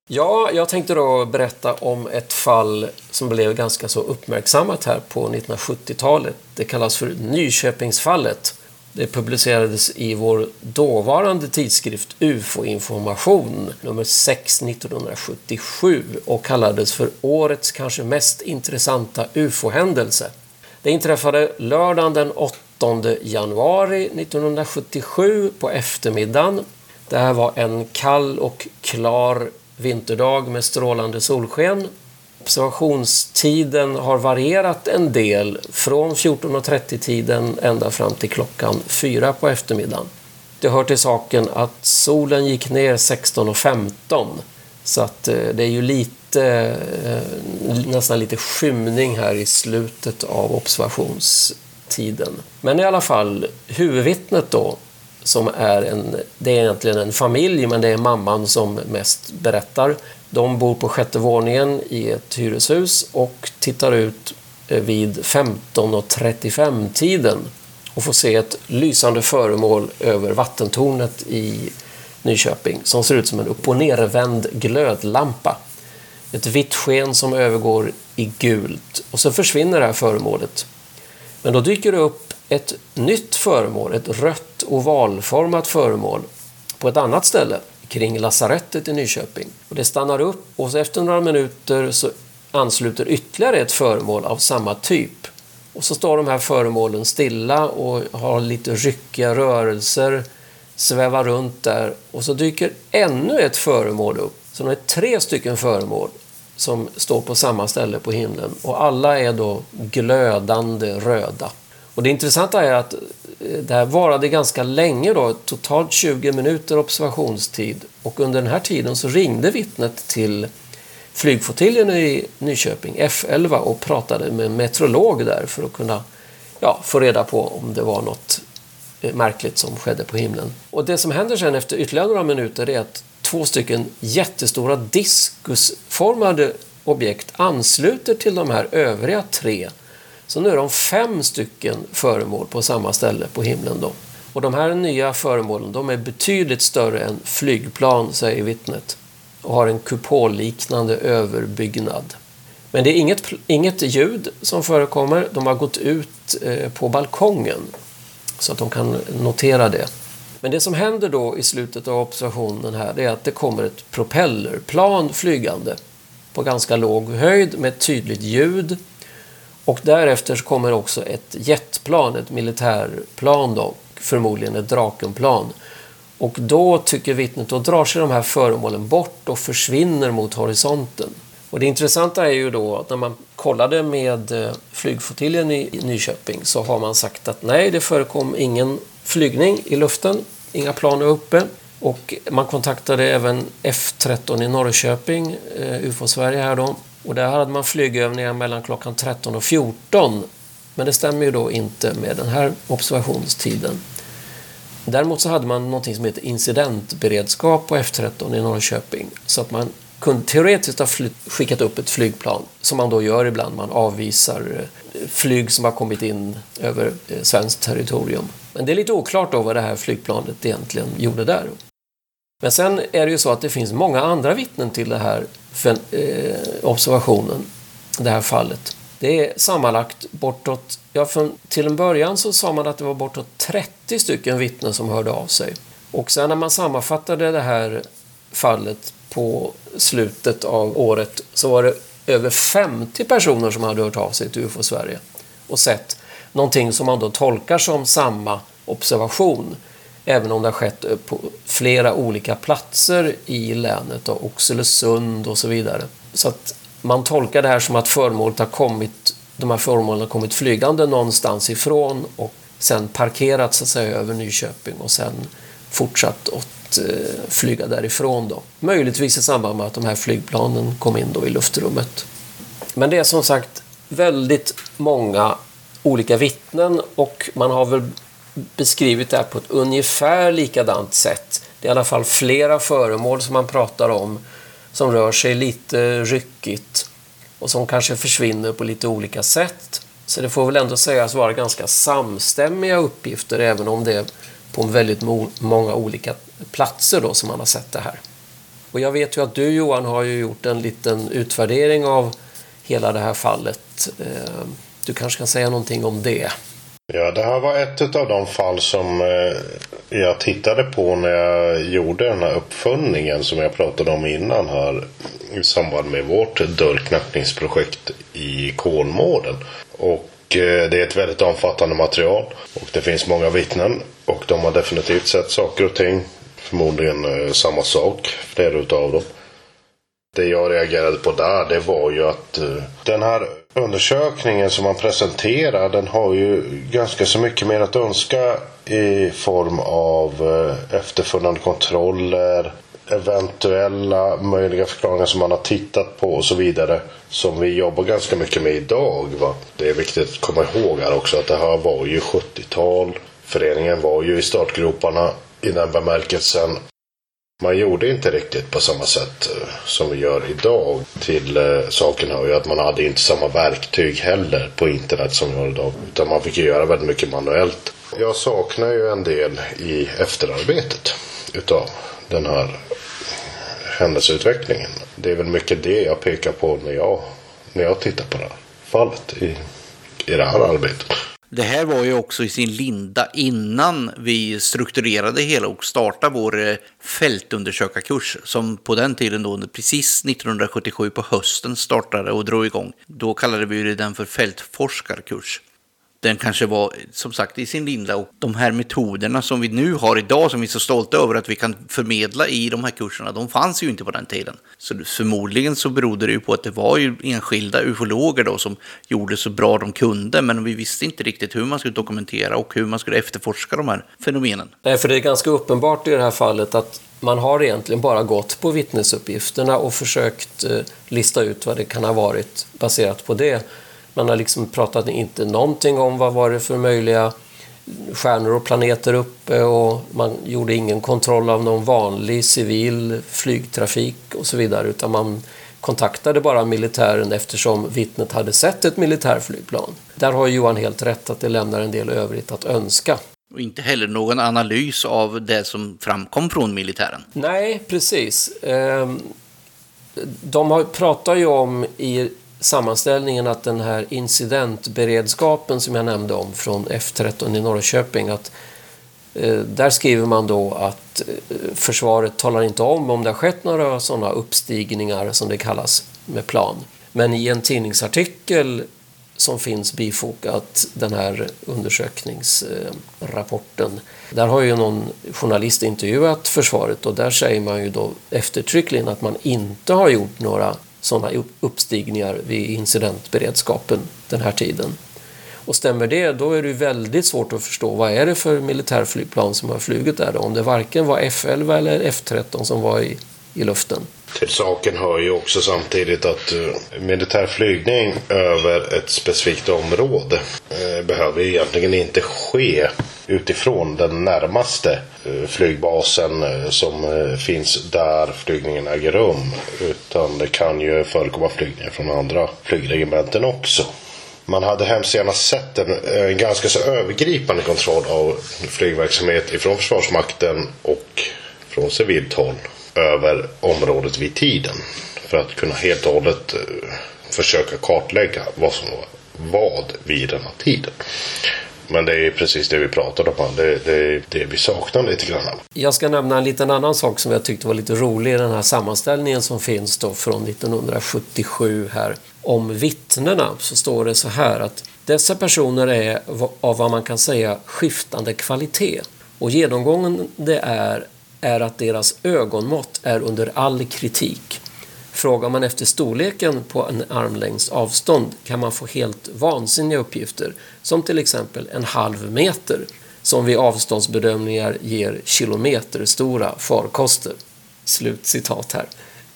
Ja, jag tänkte då berätta om ett fall som blev ganska så uppmärksammat här på 1970-talet. Det kallas för Nyköpingsfallet. Det publicerades i vår dåvarande tidskrift UFO-information nummer 6 1977 och kallades för årets kanske mest intressanta UFO-händelse. Det inträffade lördagen den 8 januari 1977 på eftermiddagen. Det här var en kall och klar vinterdag med strålande solsken. Observationstiden har varierat en del från 14.30-tiden ända fram till klockan fyra på eftermiddagen. Det hör till saken att solen gick ner 16.15 så att eh, det är ju lite, eh, nästan lite skymning här i slutet av observationstiden. Men i alla fall, huvudvittnet då som är en, det är egentligen en familj men det är mamman som mest berättar. De bor på sjätte våningen i ett hyreshus och tittar ut eh, vid 15.35 tiden och får se ett lysande föremål över vattentornet i Nyköping som ser ut som en upp och nervänd glödlampa. Ett vitt sken som övergår i gult och så försvinner det här föremålet. Men då dyker det upp ett nytt föremål, ett rött ovalformat föremål på ett annat ställe kring lasarettet i Nyköping. Och det stannar upp och så efter några minuter så ansluter ytterligare ett föremål av samma typ. Och så står de här föremålen stilla och har lite ryckiga rörelser, svävar runt där och så dyker ännu ett föremål upp. Så det är tre stycken föremål som står på samma ställe på himlen och alla är då glödande röda. Och det intressanta är att Eh, det här varade ganska länge då, totalt 20 minuter observationstid. Och under den här tiden så ringde vittnet till flygflottiljen i Nyköping, F11, och pratade med en meteorolog där för att kunna ja, få reda på om det var något eh, märkligt som skedde på himlen. Och det som händer sen efter ytterligare några minuter är att två stycken jättestora diskusformade objekt ansluter till de här övriga tre så nu är de fem stycken föremål på samma ställe på himlen. Då. Och de här nya föremålen de är betydligt större än flygplan, säger vittnet. och har en kupolliknande överbyggnad. Men det är inget, inget ljud som förekommer. De har gått ut eh, på balkongen så att de kan notera det. Men det som händer då i slutet av observationen här är att det kommer ett propellerplan flygande på ganska låg höjd med ett tydligt ljud. Och därefter kommer också ett jetplan, ett militärplan då, förmodligen ett Drakenplan. Och då tycker vittnet, då drar sig de här föremålen bort och försvinner mot horisonten. Och det intressanta är ju då att när man kollade med flygfotiljen flygflottiljen i Nyköping så har man sagt att nej, det förekom ingen flygning i luften, inga plan är uppe. Och man kontaktade även F13 i Norrköping, eh, UFO-Sverige här då. Och där hade man flygövningar mellan klockan 13 och 14. Men det stämmer ju då inte med den här observationstiden. Däremot så hade man något som heter incidentberedskap på F13 i Norrköping. Så att man kunde teoretiskt ha skickat upp ett flygplan, som man då gör ibland. Man avvisar eh, flyg som har kommit in över eh, svenskt territorium. Men det är lite oklart då vad det här flygplanet egentligen gjorde där. Men sen är det ju så att det finns många andra vittnen till den här eh, observationen, det här fallet. Det är sammanlagt bortåt, ja till en början så sa man att det var bortåt 30 stycken vittnen som hörde av sig. Och sen när man sammanfattade det här fallet på slutet av året så var det över 50 personer som hade hört av sig till UFO Sverige och sett någonting som man då tolkar som samma observation även om det har skett eh, på flera olika platser i länet, och Oxelösund och så vidare. Så att man tolkar det här som att föremålet har kommit, de här föremålen har kommit flygande någonstans ifrån och sen parkerat så att säga över Nyköping och sen fortsatt att eh, flyga därifrån då. Möjligtvis i samband med att de här flygplanen kom in då i luftrummet. Men det är som sagt väldigt många olika vittnen och man har väl beskrivit det här på ett ungefär likadant sätt. Det är i alla fall flera föremål som man pratar om som rör sig lite ryckigt och som kanske försvinner på lite olika sätt. Så det får väl ändå sägas vara ganska samstämmiga uppgifter även om det är på väldigt många olika platser då som man har sett det här. Och jag vet ju att du Johan har ju gjort en liten utvärdering av hela det här fallet. Eh, du kanske kan säga någonting om det? Ja, det här var ett av de fall som eh, jag tittade på när jag gjorde den här uppföljningen som jag pratade om innan här i samband med vårt dörrknackningsprojekt i Kolmården. Och eh, det är ett väldigt omfattande material och det finns många vittnen och de har definitivt sett saker och ting. Förmodligen eh, samma sak, flera utav dem. Det jag reagerade på där det var ju att eh, den här undersökningen som man presenterar den har ju ganska så mycket mer att önska i form av eh, efterföljande kontroller, eventuella möjliga förklaringar som man har tittat på och så vidare. Som vi jobbar ganska mycket med idag. Va? Det är viktigt att komma ihåg här också att det här var ju 70-tal. Föreningen var ju i startgroparna i den bemärkelsen. Man gjorde inte riktigt på samma sätt eh, som vi gör idag. Till eh, saken hör ju att man hade inte samma verktyg heller på internet som vi har idag. Utan man fick göra väldigt mycket manuellt. Jag saknar ju en del i efterarbetet utav den här händelseutvecklingen. Det är väl mycket det jag pekar på när jag, när jag tittar på det här fallet i, i det här arbetet. Det här var ju också i sin linda innan vi strukturerade hela och startade vår eh, fältundersökarkurs som på den tiden då precis 1977 på hösten startade och drog igång. Då kallade vi den för fältforskarkurs den kanske var som sagt i sin linda och de här metoderna som vi nu har idag som vi är så stolta över att vi kan förmedla i de här kurserna, de fanns ju inte på den tiden. Så förmodligen så berodde det ju på att det var ju enskilda ufologer då som gjorde så bra de kunde, men vi visste inte riktigt hur man skulle dokumentera och hur man skulle efterforska de här fenomenen. Nej, för det är ganska uppenbart i det här fallet att man har egentligen bara gått på vittnesuppgifterna och försökt eh, lista ut vad det kan ha varit baserat på det. Man har liksom pratat inte någonting om vad var det för möjliga stjärnor och planeter uppe och man gjorde ingen kontroll av någon vanlig civil flygtrafik och så vidare utan man kontaktade bara militären eftersom vittnet hade sett ett militärflygplan. Där har Johan helt rätt att det lämnar en del övrigt att önska. Och inte heller någon analys av det som framkom från militären. Nej, precis. Ehm, De pratar ju om i sammanställningen att den här incidentberedskapen som jag nämnde om från F13 i Norrköping, att eh, där skriver man då att eh, försvaret talar inte om om det har skett några sådana uppstigningar som det kallas med plan. Men i en tidningsartikel som finns bifogat den här undersökningsrapporten. Där har ju någon journalist intervjuat försvaret och där säger man ju då eftertryckligen att man inte har gjort några sådana uppstigningar vid incidentberedskapen den här tiden. Och stämmer det, då är det väldigt svårt att förstå vad är det för militärflygplan som har flugit där då? Om det varken var F11 eller F13 som var i, i luften. Till saken hör ju också samtidigt att eh, militär flygning över ett specifikt område eh, behöver egentligen inte ske utifrån den närmaste eh, flygbasen som finns där flygningen äger rum. Utan det kan ju förekomma flygningar från andra flygregementen också. Man hade hemskt gärna sett en, en ganska så övergripande kontroll av flygverksamhet ifrån Försvarsmakten och från civilt håll över området vid tiden. För att kunna helt och hållet eh, försöka kartlägga vad som var vad vid den här tiden. Men det är precis det vi pratade om. Det, det är det vi saknar lite grann. Jag ska nämna en liten annan sak som jag tyckte var lite rolig i den här sammanställningen som finns då från 1977 här. Om vittnena så står det så här att dessa personer är av vad man kan säga skiftande kvalitet. Och genomgången det är är att deras ögonmått är under all kritik. Frågar man efter storleken på en armlängds avstånd kan man få helt vansinniga uppgifter som till exempel en halv meter som vid avståndsbedömningar ger kilometerstora farkoster. Slut citat här.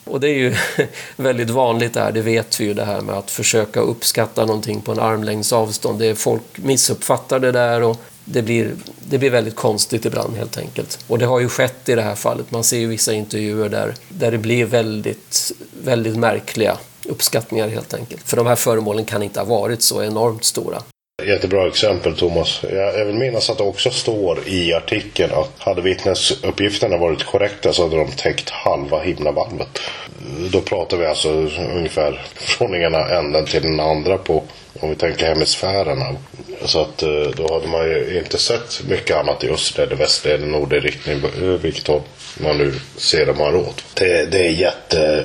Och det är ju väldigt vanligt där, det vet vi ju det här med att försöka uppskatta någonting på en armlängds avstånd. Det är folk missuppfattar det där och det blir, det blir väldigt konstigt ibland helt enkelt. Och det har ju skett i det här fallet. Man ser ju vissa intervjuer där, där det blir väldigt, väldigt märkliga uppskattningar helt enkelt. För de här föremålen kan inte ha varit så enormt stora. Jättebra exempel Thomas. Jag, vill minnas att det också står i artikeln att hade vittnesuppgifterna varit korrekta så hade de täckt halva himlavalvet. Då pratar vi alltså ungefär från ena änden till den andra på om vi tänker hemisfärerna. Så att eh, då hade man ju inte sett mycket annat i öst eller väst eller nordlig riktning. Eh, vilket håll man nu ser det man åt. Det, det är jätte,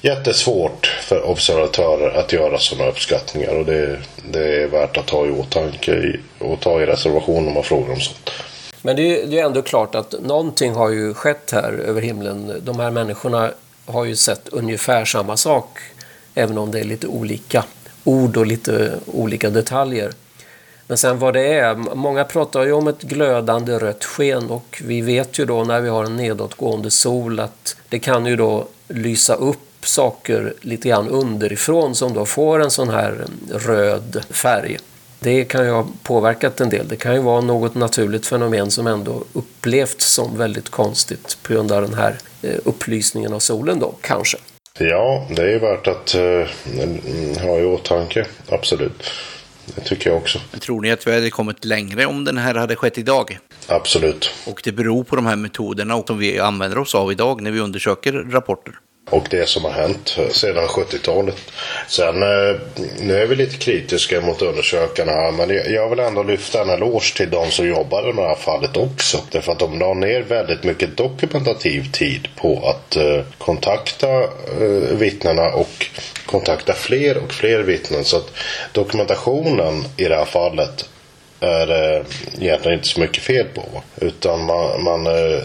jättesvårt för observatörer att göra sådana uppskattningar. Och det, det är värt att ta i åtanke och ta i reservation om man frågar om sånt. Men det är ju ändå klart att någonting har ju skett här över himlen. De här människorna har ju sett ungefär samma sak. Även om det är lite olika ord och lite olika detaljer. Men sen vad det är, många pratar ju om ett glödande rött sken och vi vet ju då när vi har en nedåtgående sol att det kan ju då lysa upp saker lite grann underifrån som då får en sån här röd färg. Det kan ju ha påverkat en del. Det kan ju vara något naturligt fenomen som ändå upplevts som väldigt konstigt på grund av den här eh, upplysningen av solen då, kanske. Ja, det är värt att uh, ha i åtanke. Absolut. Det tycker jag också. Men tror ni att vi hade kommit längre om den här hade skett idag? Absolut. Och det beror på de här metoderna som vi använder oss av idag när vi undersöker rapporter och det som har hänt sedan 70-talet. Sen eh, nu är vi lite kritiska mot undersökarna här men jag vill ändå lyfta en eloge till de som jobbade med det här fallet också. Därför att de la ner väldigt mycket dokumentativ tid på att eh, kontakta eh, vittnena och kontakta fler och fler vittnen. Så att dokumentationen i det här fallet är det egentligen inte så mycket fel på. Utan man, man eh,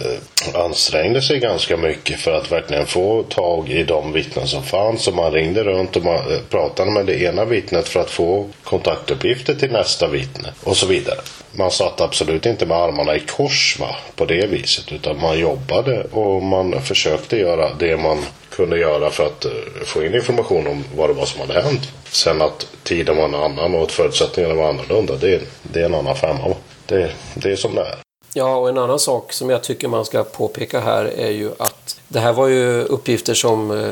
ansträngde sig ganska mycket för att verkligen få tag i de vittnen som fanns. Och man ringde runt och man eh, pratade med det ena vittnet för att få kontaktuppgifter till nästa vittne och så vidare. Man satt absolut inte med armarna i kors va, på det viset utan man jobbade och man försökte göra det man kunde göra för att eh, få in information om vad det var som hade hänt. Sen att tiden var en annan och att förutsättningarna var annorlunda, det, det är en annan femma. Det, det är som det är. Ja, och en annan sak som jag tycker man ska påpeka här är ju att det här var ju uppgifter som, eh,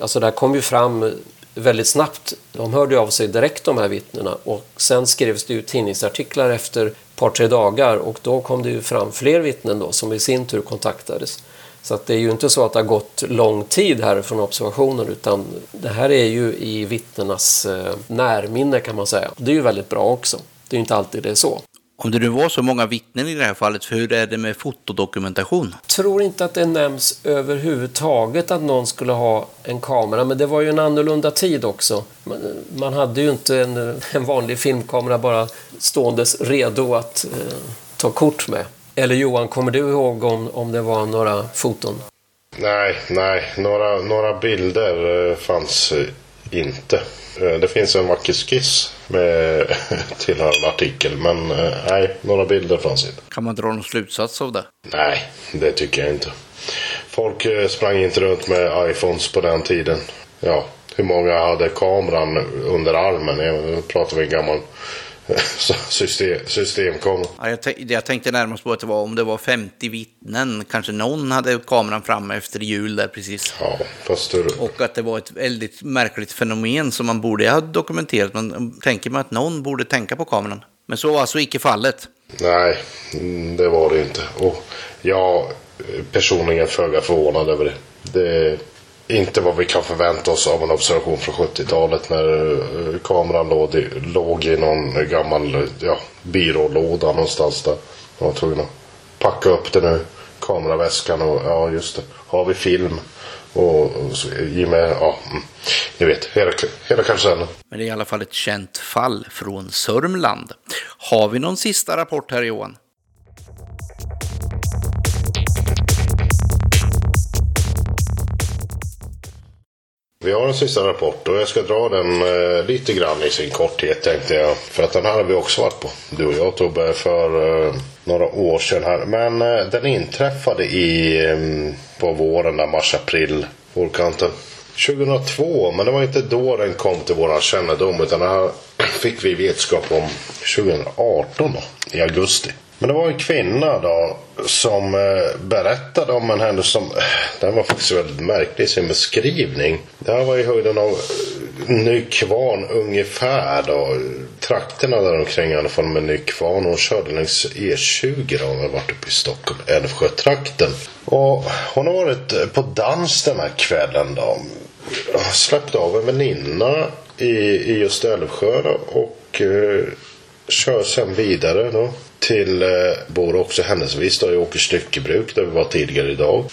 alltså det här kom ju fram väldigt snabbt. De hörde av sig direkt de här vittnena och sen skrevs det ju tidningsartiklar efter ett par tre dagar och då kom det ju fram fler vittnen då som i sin tur kontaktades. Så att det är ju inte så att det har gått lång tid här från observationen utan det här är ju i vittnenas eh, närminne kan man säga. Det är ju väldigt bra också. Det är ju inte alltid det är så. Om det nu var så många vittnen i det här fallet, hur är det med fotodokumentation? Jag tror inte att det nämns överhuvudtaget att någon skulle ha en kamera, men det var ju en annorlunda tid också. Man hade ju inte en, en vanlig filmkamera bara ståendes redo att eh, ta kort med. Eller Johan, kommer du ihåg om, om det var några foton? Nej, nej, några, några bilder eh, fanns inte. Eh, det finns en vacker skiss med tillhörande artikel. Men eh, nej, några bilder fanns inte. Kan man dra någon slutsats av det? Nej, det tycker jag inte. Folk eh, sprang inte runt med iPhones på den tiden. Ja, hur många hade kameran under armen? Jag pratar vi en gammal system, systemkamera. Ja, jag, jag, tänkte närmast på att det var om det var 50 vittnen, kanske någon hade kameran framme efter jul där precis. Ja, fast du... Och att det var ett väldigt märkligt fenomen som man borde ha dokumenterat. Man tänker mig att någon borde tänka på kameran. Men så var alltså icke fallet. Nej, det var det inte. Och jag personligen föga förvånad över det. Det inte vad vi kan förvänta oss av en observation från 70-talet när eh, kameran låg i, låg i någon gammal ja, byrålåda någonstans där. Man var tvungen att packa upp den nu, kameraväskan och ja just det, har vi film och, och så, ge mig, ja, mm. ni vet, hela, hela karusellen. Men det är i alla fall ett känt fall från Sörmland. Har vi någon sista rapport här Johan? Vi har en sista rapport och jag ska dra den eh, lite grann i sin korthet tänkte jag. För att den här har vi också varit på. Du och jag Tobbe för eh, några år sedan här. Men eh, den inträffade i, eh, på våren där mars-april. Vårkanten. 2002, men det var inte då den kom till våran kännedom utan det här fick vi vetskap om 2018 då, i augusti. Men det var en kvinna då som eh, berättade om en händelse som eh, den var faktiskt väldigt märklig i sin beskrivning. Det här var i höjden av eh, Nykvarn ungefär då. Trakterna där omkring i alla fall med Nykvarn. Hon körde längs E20 då. Hon hade varit uppe i Stockholm, Älvsjötrakten. Och hon har varit på dans den här kvällen då. Släppte av en väninna i, i just Älvsjö då, och eh, kör sen vidare då till, eh, bor också händelsevis då i Åkers styckebruk där vi var tidigare idag.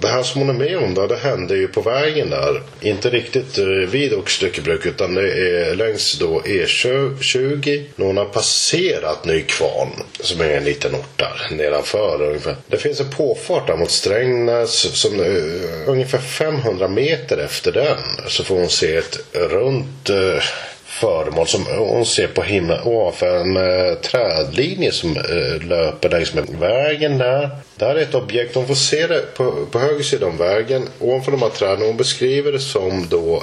Det här som hon är med om då, det hände ju på vägen där. Inte riktigt eh, vid Åkers styckebruk utan det är längs då E20 när hon har passerat Nykvarn som är en liten ort där nedanför ungefär. Det finns en påfart där mot Strängnäs som eh, ungefär 500 meter efter den så får hon se ett runt eh, föremål som hon ser på himlen ovanför en eh, trädlinje som eh, löper längs med vägen där. Där är ett objekt. Hon får se det på, på höger sida om vägen ovanför de här träden. Hon beskriver det som då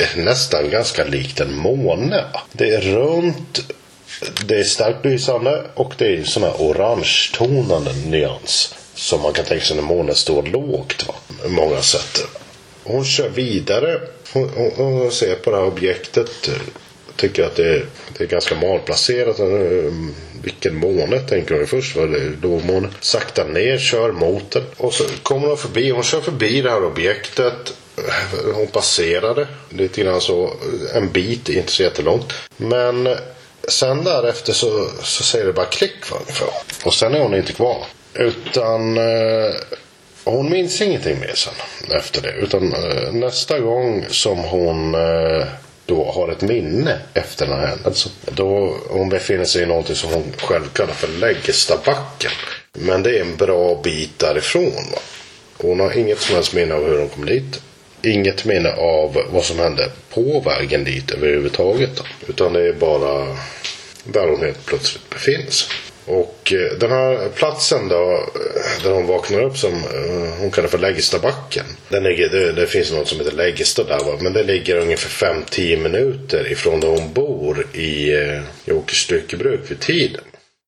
eh, nästan ganska likt en måne. Det är runt det är starkt lysande och det är en sån här orangetonande nyans. Som man kan tänka sig när månen står lågt. Va? Många sätt. Hon kör vidare hon, hon, hon ser på det här objektet. Tycker att det är, det är ganska malplacerat. Eh, vilken måne tänker hon först. Var det lågmåne. Sakta ner, kör mot den. Och så kommer hon förbi. Hon kör förbi det här objektet. Hon passerar det lite grann så. Eh, en bit, inte så jättelångt. Men eh, sen därefter så, så säger det bara klick ungefär. Och sen är hon inte kvar. Utan och hon minns ingenting mer sen efter det. Utan eh, nästa gång som hon eh, då har ett minne efter den här händelsen. Då hon befinner sig i någonting som hon själv kallar för Läggestabacken. Men det är en bra bit därifrån. Va? Hon har inget som helst minne av hur hon kom dit. Inget minne av vad som hände på vägen dit överhuvudtaget. Då. Utan det är bara där hon helt plötsligt befinner sig. Och eh, den här platsen då, eh, där hon vaknar upp som eh, hon kallar för Läggestabacken. Den ligger, det, det finns något som heter Läggesta där va? men det ligger ungefär 5-10 minuter ifrån där hon bor i, i Åkers styckebruk vid tiden.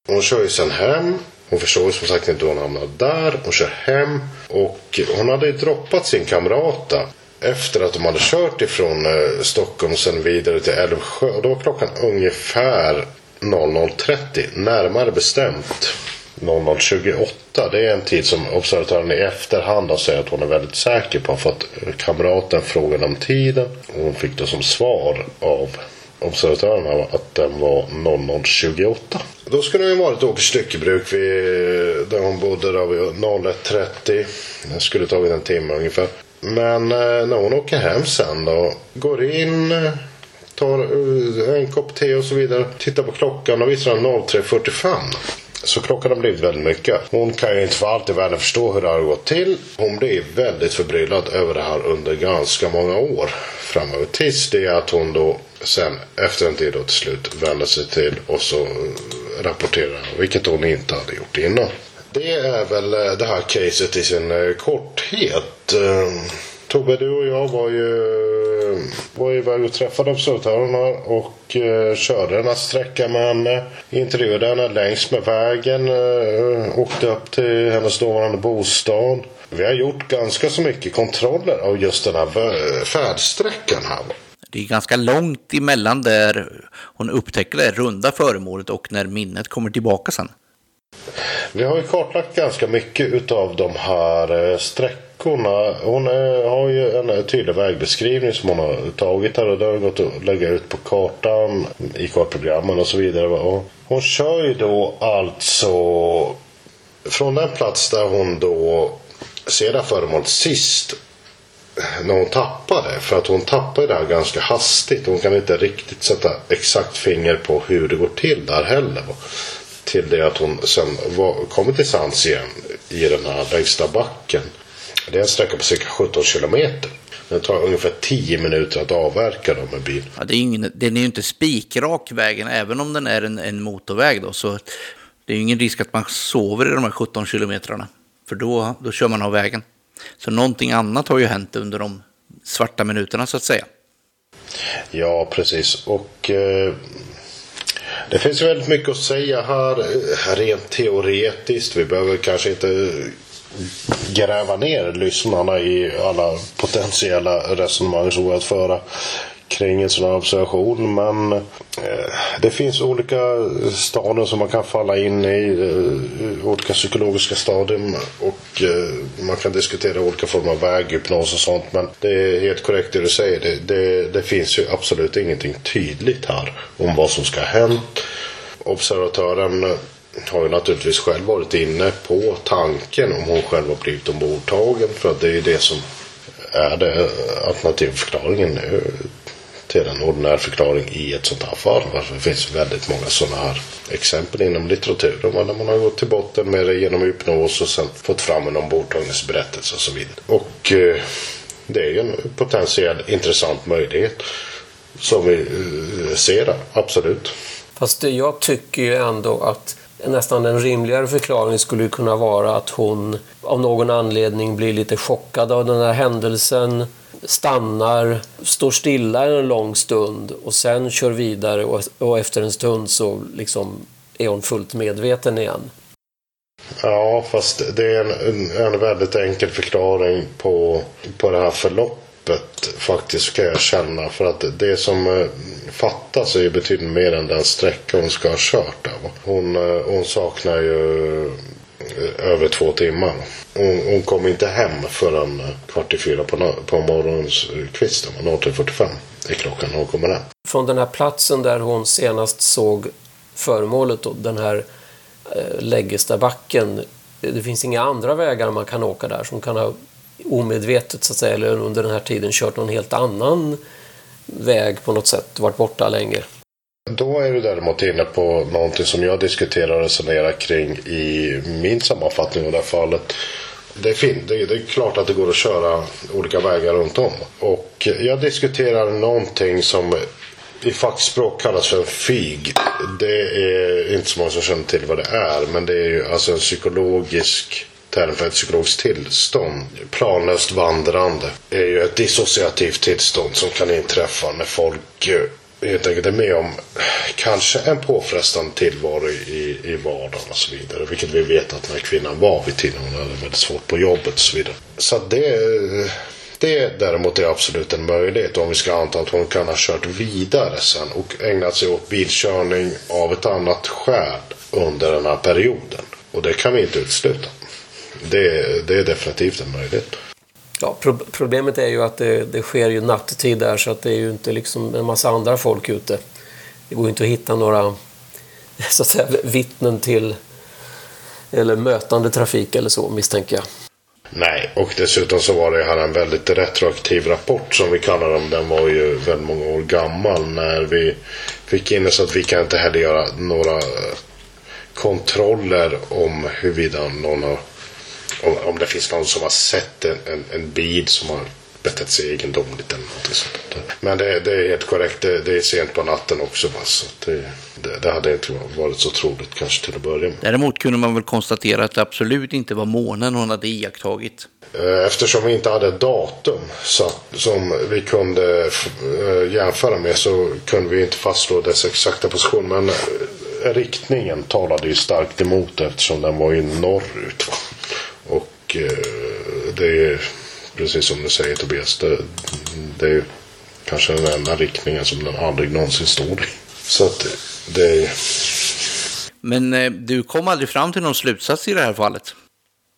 Hon kör ju sen hem. Hon förstår ju som sagt inte hur hon hamnade där. Hon kör hem och hon hade ju droppat sin kamrata. efter att de hade kört ifrån Stockholm sen vidare till Älvsjö. Och då var klockan ungefär 00.30 närmare bestämt 00.28. Det är en tid som observatören i efterhand har sagt att hon är väldigt säker på. För att kamraten frågade om tiden. Och hon fick då som svar av observatören att den var 00.28. Då skulle hon varit Åke styckebruk vid, där hon bodde där vid 01.30. Det skulle tagit en timme ungefär. Men eh, när hon åker hem sen då. Går in, eh, tar eh, en kopp te och så vidare. Tittar på klockan och visar den 03.45. Så klockan har blivit väldigt mycket. Hon kan ju inte för allt i världen förstå hur det har gått till. Hon blir väldigt förbryllad över det här under ganska många år framöver. Tills det att hon då sen efter en tid då till slut vänder sig till och så eh, rapporterar. Vilket hon inte hade gjort innan. Det är väl eh, det här caset i sin korthet. Tobbe, du och jag var ju, var iväg och träffade observatörerna och eh, körde den här sträckan med henne. Intervjuade henne längs med vägen. Eh, åkte upp till hennes dåvarande bostad. Vi har gjort ganska så mycket kontroller av just den här färdsträckan här. Det är ganska långt emellan där hon upptäcker det runda föremålet och när minnet kommer tillbaka sen. Vi har ju kartlagt ganska mycket utav de här eh, sträckorna. Hon är, har ju en eh, tydlig vägbeskrivning som hon har tagit här och det har gått att lägga ut på kartan i kartprogrammen och så vidare. Och hon kör ju då alltså från den plats där hon då ser det här föremålet sist när hon tappar det. För att hon tappar det här ganska hastigt. Hon kan inte riktigt sätta exakt finger på hur det går till där heller till det att hon sen var, kommer till sans igen i den här lägsta backen. Det är en sträcka på cirka 17 kilometer. Det tar ungefär 10 minuter att avverka dem med bil. Ja, det är ingen, den är ju inte spikrak vägen, även om den är en, en motorväg. Då, så det är ju ingen risk att man sover i de här 17 kilometrarna. För då, då kör man av vägen. Så någonting annat har ju hänt under de svarta minuterna så att säga. Ja, precis. Och eh, det finns väldigt mycket att säga här eh, rent teoretiskt. Vi behöver kanske inte gräva ner lyssnarna i alla potentiella resonemang som går att föra kring en sån här observation. Men eh, det finns olika stadier som man kan falla in i. Eh, olika psykologiska stadier. Och eh, man kan diskutera olika former av väghypnos och sånt. Men det är helt korrekt det du säger. Det, det, det finns ju absolut ingenting tydligt här om vad som ska ha hänt. Observatören har ju naturligtvis själv varit inne på tanken om hon själv har blivit ombordtagen. För att det är ju det som är det alternativa förklaringen till en ordinär förklaring i ett sånt här fall. Varför det finns väldigt många sådana här exempel inom litteraturen där man har gått till botten med det genom hypnos och sen fått fram en ombordtagningsberättelse och så vidare. Och eh, det är ju en potentiell intressant möjlighet som vi eh, ser där, absolut. Fast jag tycker ju ändå att nästan en rimligare förklaring skulle kunna vara att hon av någon anledning blir lite chockad av den här händelsen stannar, står stilla en lång stund och sen kör vidare och, och efter en stund så liksom är hon fullt medveten igen. Ja, fast det är en, en väldigt enkel förklaring på, på det här förloppet faktiskt ska jag känna. För att det som eh, fattas är ju betydligt mer än den sträcka hon ska ha kört. Hon, eh, hon saknar ju eh, över två timmar. Hon, hon kom inte hem förrän kvart i fyra på, på morgonskvisten. 03.45 är klockan när hon kommer hem. Från den här platsen där hon senast såg föremålet, och den här eh, Läggestabacken. Det finns inga andra vägar man kan åka där som kan ha omedvetet så att säga, eller under den här tiden kört någon helt annan väg på något sätt, varit borta länge. Då är du däremot inne på någonting som jag diskuterar och resonerar kring i min sammanfattning av det här fallet. Det är, fint. Det, är klart att det går att köra olika vägar runt om. Och jag diskuterar någonting som i fackspråk kallas för en FIG. Det är inte så många som känner till vad det är. Men det är ju alltså en psykologisk term för ett psykologiskt tillstånd. Planlöst vandrande är ju ett dissociativt tillstånd som kan inträffa när folk eh, helt enkelt är med om kanske en påfrestande tillvaro i, i vardagen och så vidare. Vilket vi vet att den här kvinnan var vid tiden. Hon hade väldigt svårt på jobbet och så vidare. Så det, det däremot är absolut en möjlighet om vi ska anta att hon kan ha kört vidare sen och ägnat sig åt bilkörning av ett annat skäl under den här perioden. Och det kan vi inte utesluta. Det, det är definitivt en möjlighet. Ja, pro problemet är ju att det, det, sker ju nattetid där så att det är ju inte liksom en massa andra folk ute. Det går ju inte att hitta några så att säga, vittnen till eller mötande trafik eller så misstänker jag. Nej, och dessutom så var det här en väldigt retroaktiv rapport som vi kallar dem. Den var ju väldigt många år gammal när vi fick in det så att vi kan inte heller göra några kontroller om huruvida någon har om, om det finns någon som har sett en, en, en bil som har betett sig egendomligt eller något sånt. Men det, det, är helt korrekt. Det, det, är sent på natten också. Va? Så det, det, hade inte varit så troligt kanske till att börja med. Däremot kunde man väl konstatera att det absolut inte var månen hon hade iakttagit. Eh, eftersom vi inte hade datum så, som vi kunde äh, jämföra med så kunde vi inte fastslå dess exakta position. Men äh, riktningen talade ju starkt emot eftersom den var ju norrut. Va? Och det är precis som du säger Tobias. Det, det är kanske den enda riktningen som den aldrig någonsin står i. Så att det... Men eh, du kom aldrig fram till någon slutsats i det här fallet?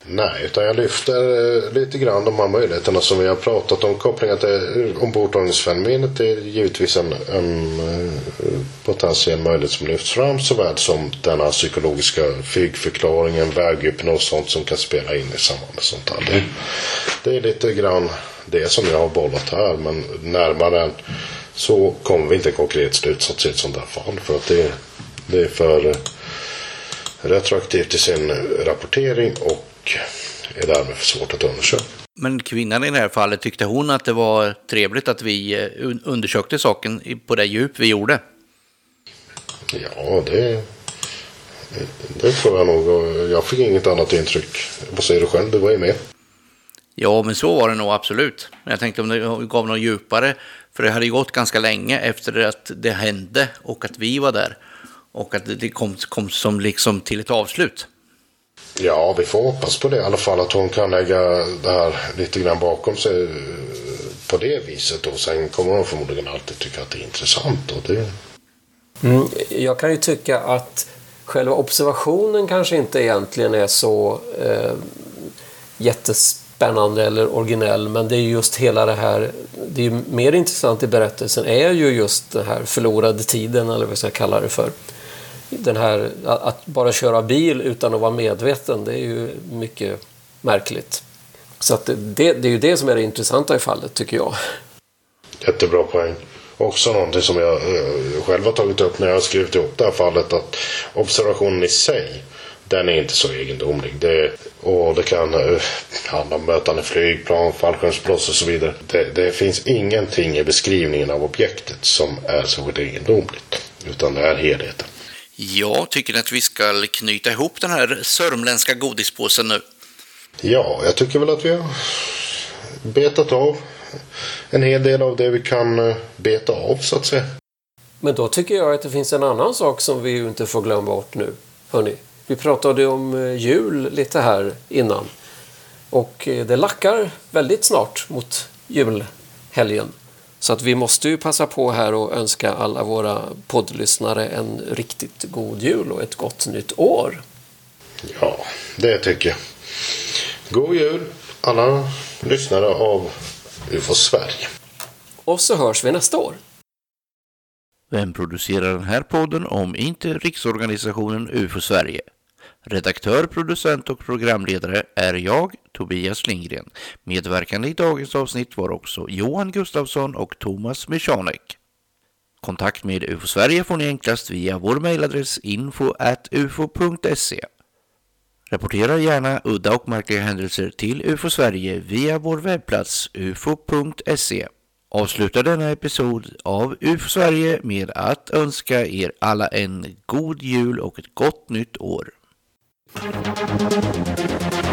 Nej, utan jag lyfter eh, lite grann de här möjligheterna som vi har pratat om. Kopplingen till ombordtagningsfenomenet är givetvis en, en eh, potentiell möjlighet som lyfts fram såväl som den här psykologiska flygförklaringen, väghypnos och sånt som kan spela in i samband med sånt här. Det, det är lite grann det som jag har bollat här men närmare än så kommer vi inte konkret slutsats i ett sånt här fall för att det, det är för retroaktivt i sin rapportering och är därmed svårt att undersöka. Men kvinnan i det här fallet, tyckte hon att det var trevligt att vi eh, undersökte saken på det djup vi gjorde? Ja, det, det tror jag nog. Jag fick inget annat intryck. Vad säger du själv? Du var ju med. Ja, men så var det nog absolut. Men jag tänkte om det gav något djupare. För det hade ju gått ganska länge efter att det hände och att vi var där. Och att det kom, kom som liksom till ett avslut. Ja, vi får hoppas på det i alla fall. Att hon kan lägga det här lite grann bakom sig eh, på det viset. Och sen kommer hon förmodligen alltid tycka att det är intressant. Och det... Mm, jag kan ju tycka att själva observationen kanske inte egentligen är så eh, jättespännande eller originell. Men det är just hela det här. Det är mer intressant i berättelsen är ju just den här förlorade tiden eller vad jag ska kalla det för den här, att bara köra bil utan att vara medveten, det är ju mycket märkligt. Så att det, det är ju det som är det intressanta i fallet, tycker jag. Jättebra poäng. Också någonting som jag eh, själv har tagit upp när jag har skrivit ihop det här fallet, att observationen i sig, den är inte så egendomlig. Det, och det kan eh, handla om mötande flygplan, fallskärmsbloss och så vidare. Det, det, finns ingenting i beskrivningen av objektet som är så egendomligt. Utan det är helheten. Jag tycker att vi ska knyta ihop den här sörmländska godispåsen nu. Ja, jag tycker väl att vi har betat av en hel del av det vi kan eh, beta av så att säga. Men då tycker jag att det finns en annan sak som vi inte får glömma bort nu. Hörrni, vi pratade om eh, jul lite här innan. Och eh, det lackar väldigt snart mot julhelgen. Så att vi måste ju passa på här och önska alla våra poddlyssnare en riktigt god jul och ett gott nytt år. Ja, det tycker jag. God jul alla lyssnare av UFO Sverige. Och så hörs vi nästa år. Vem producerar den här podden om inte Riksorganisationen UFO Sverige? Redaktör, producent och programledare är jag, Tobias Lindgren. Medverkande i dagens avsnitt var också Johan Gustafsson och Thomas Michanek. Kontakt med UFO Sverige får ni enklast via vår mejladress info.ufo.se. Rapportera gärna udda och märkliga händelser till UFO Sverige via vår webbplats ufo.se. Avsluta denna episod av UFO Sverige med att önska er alla en god jul och ett gott nytt år. ハハハハ!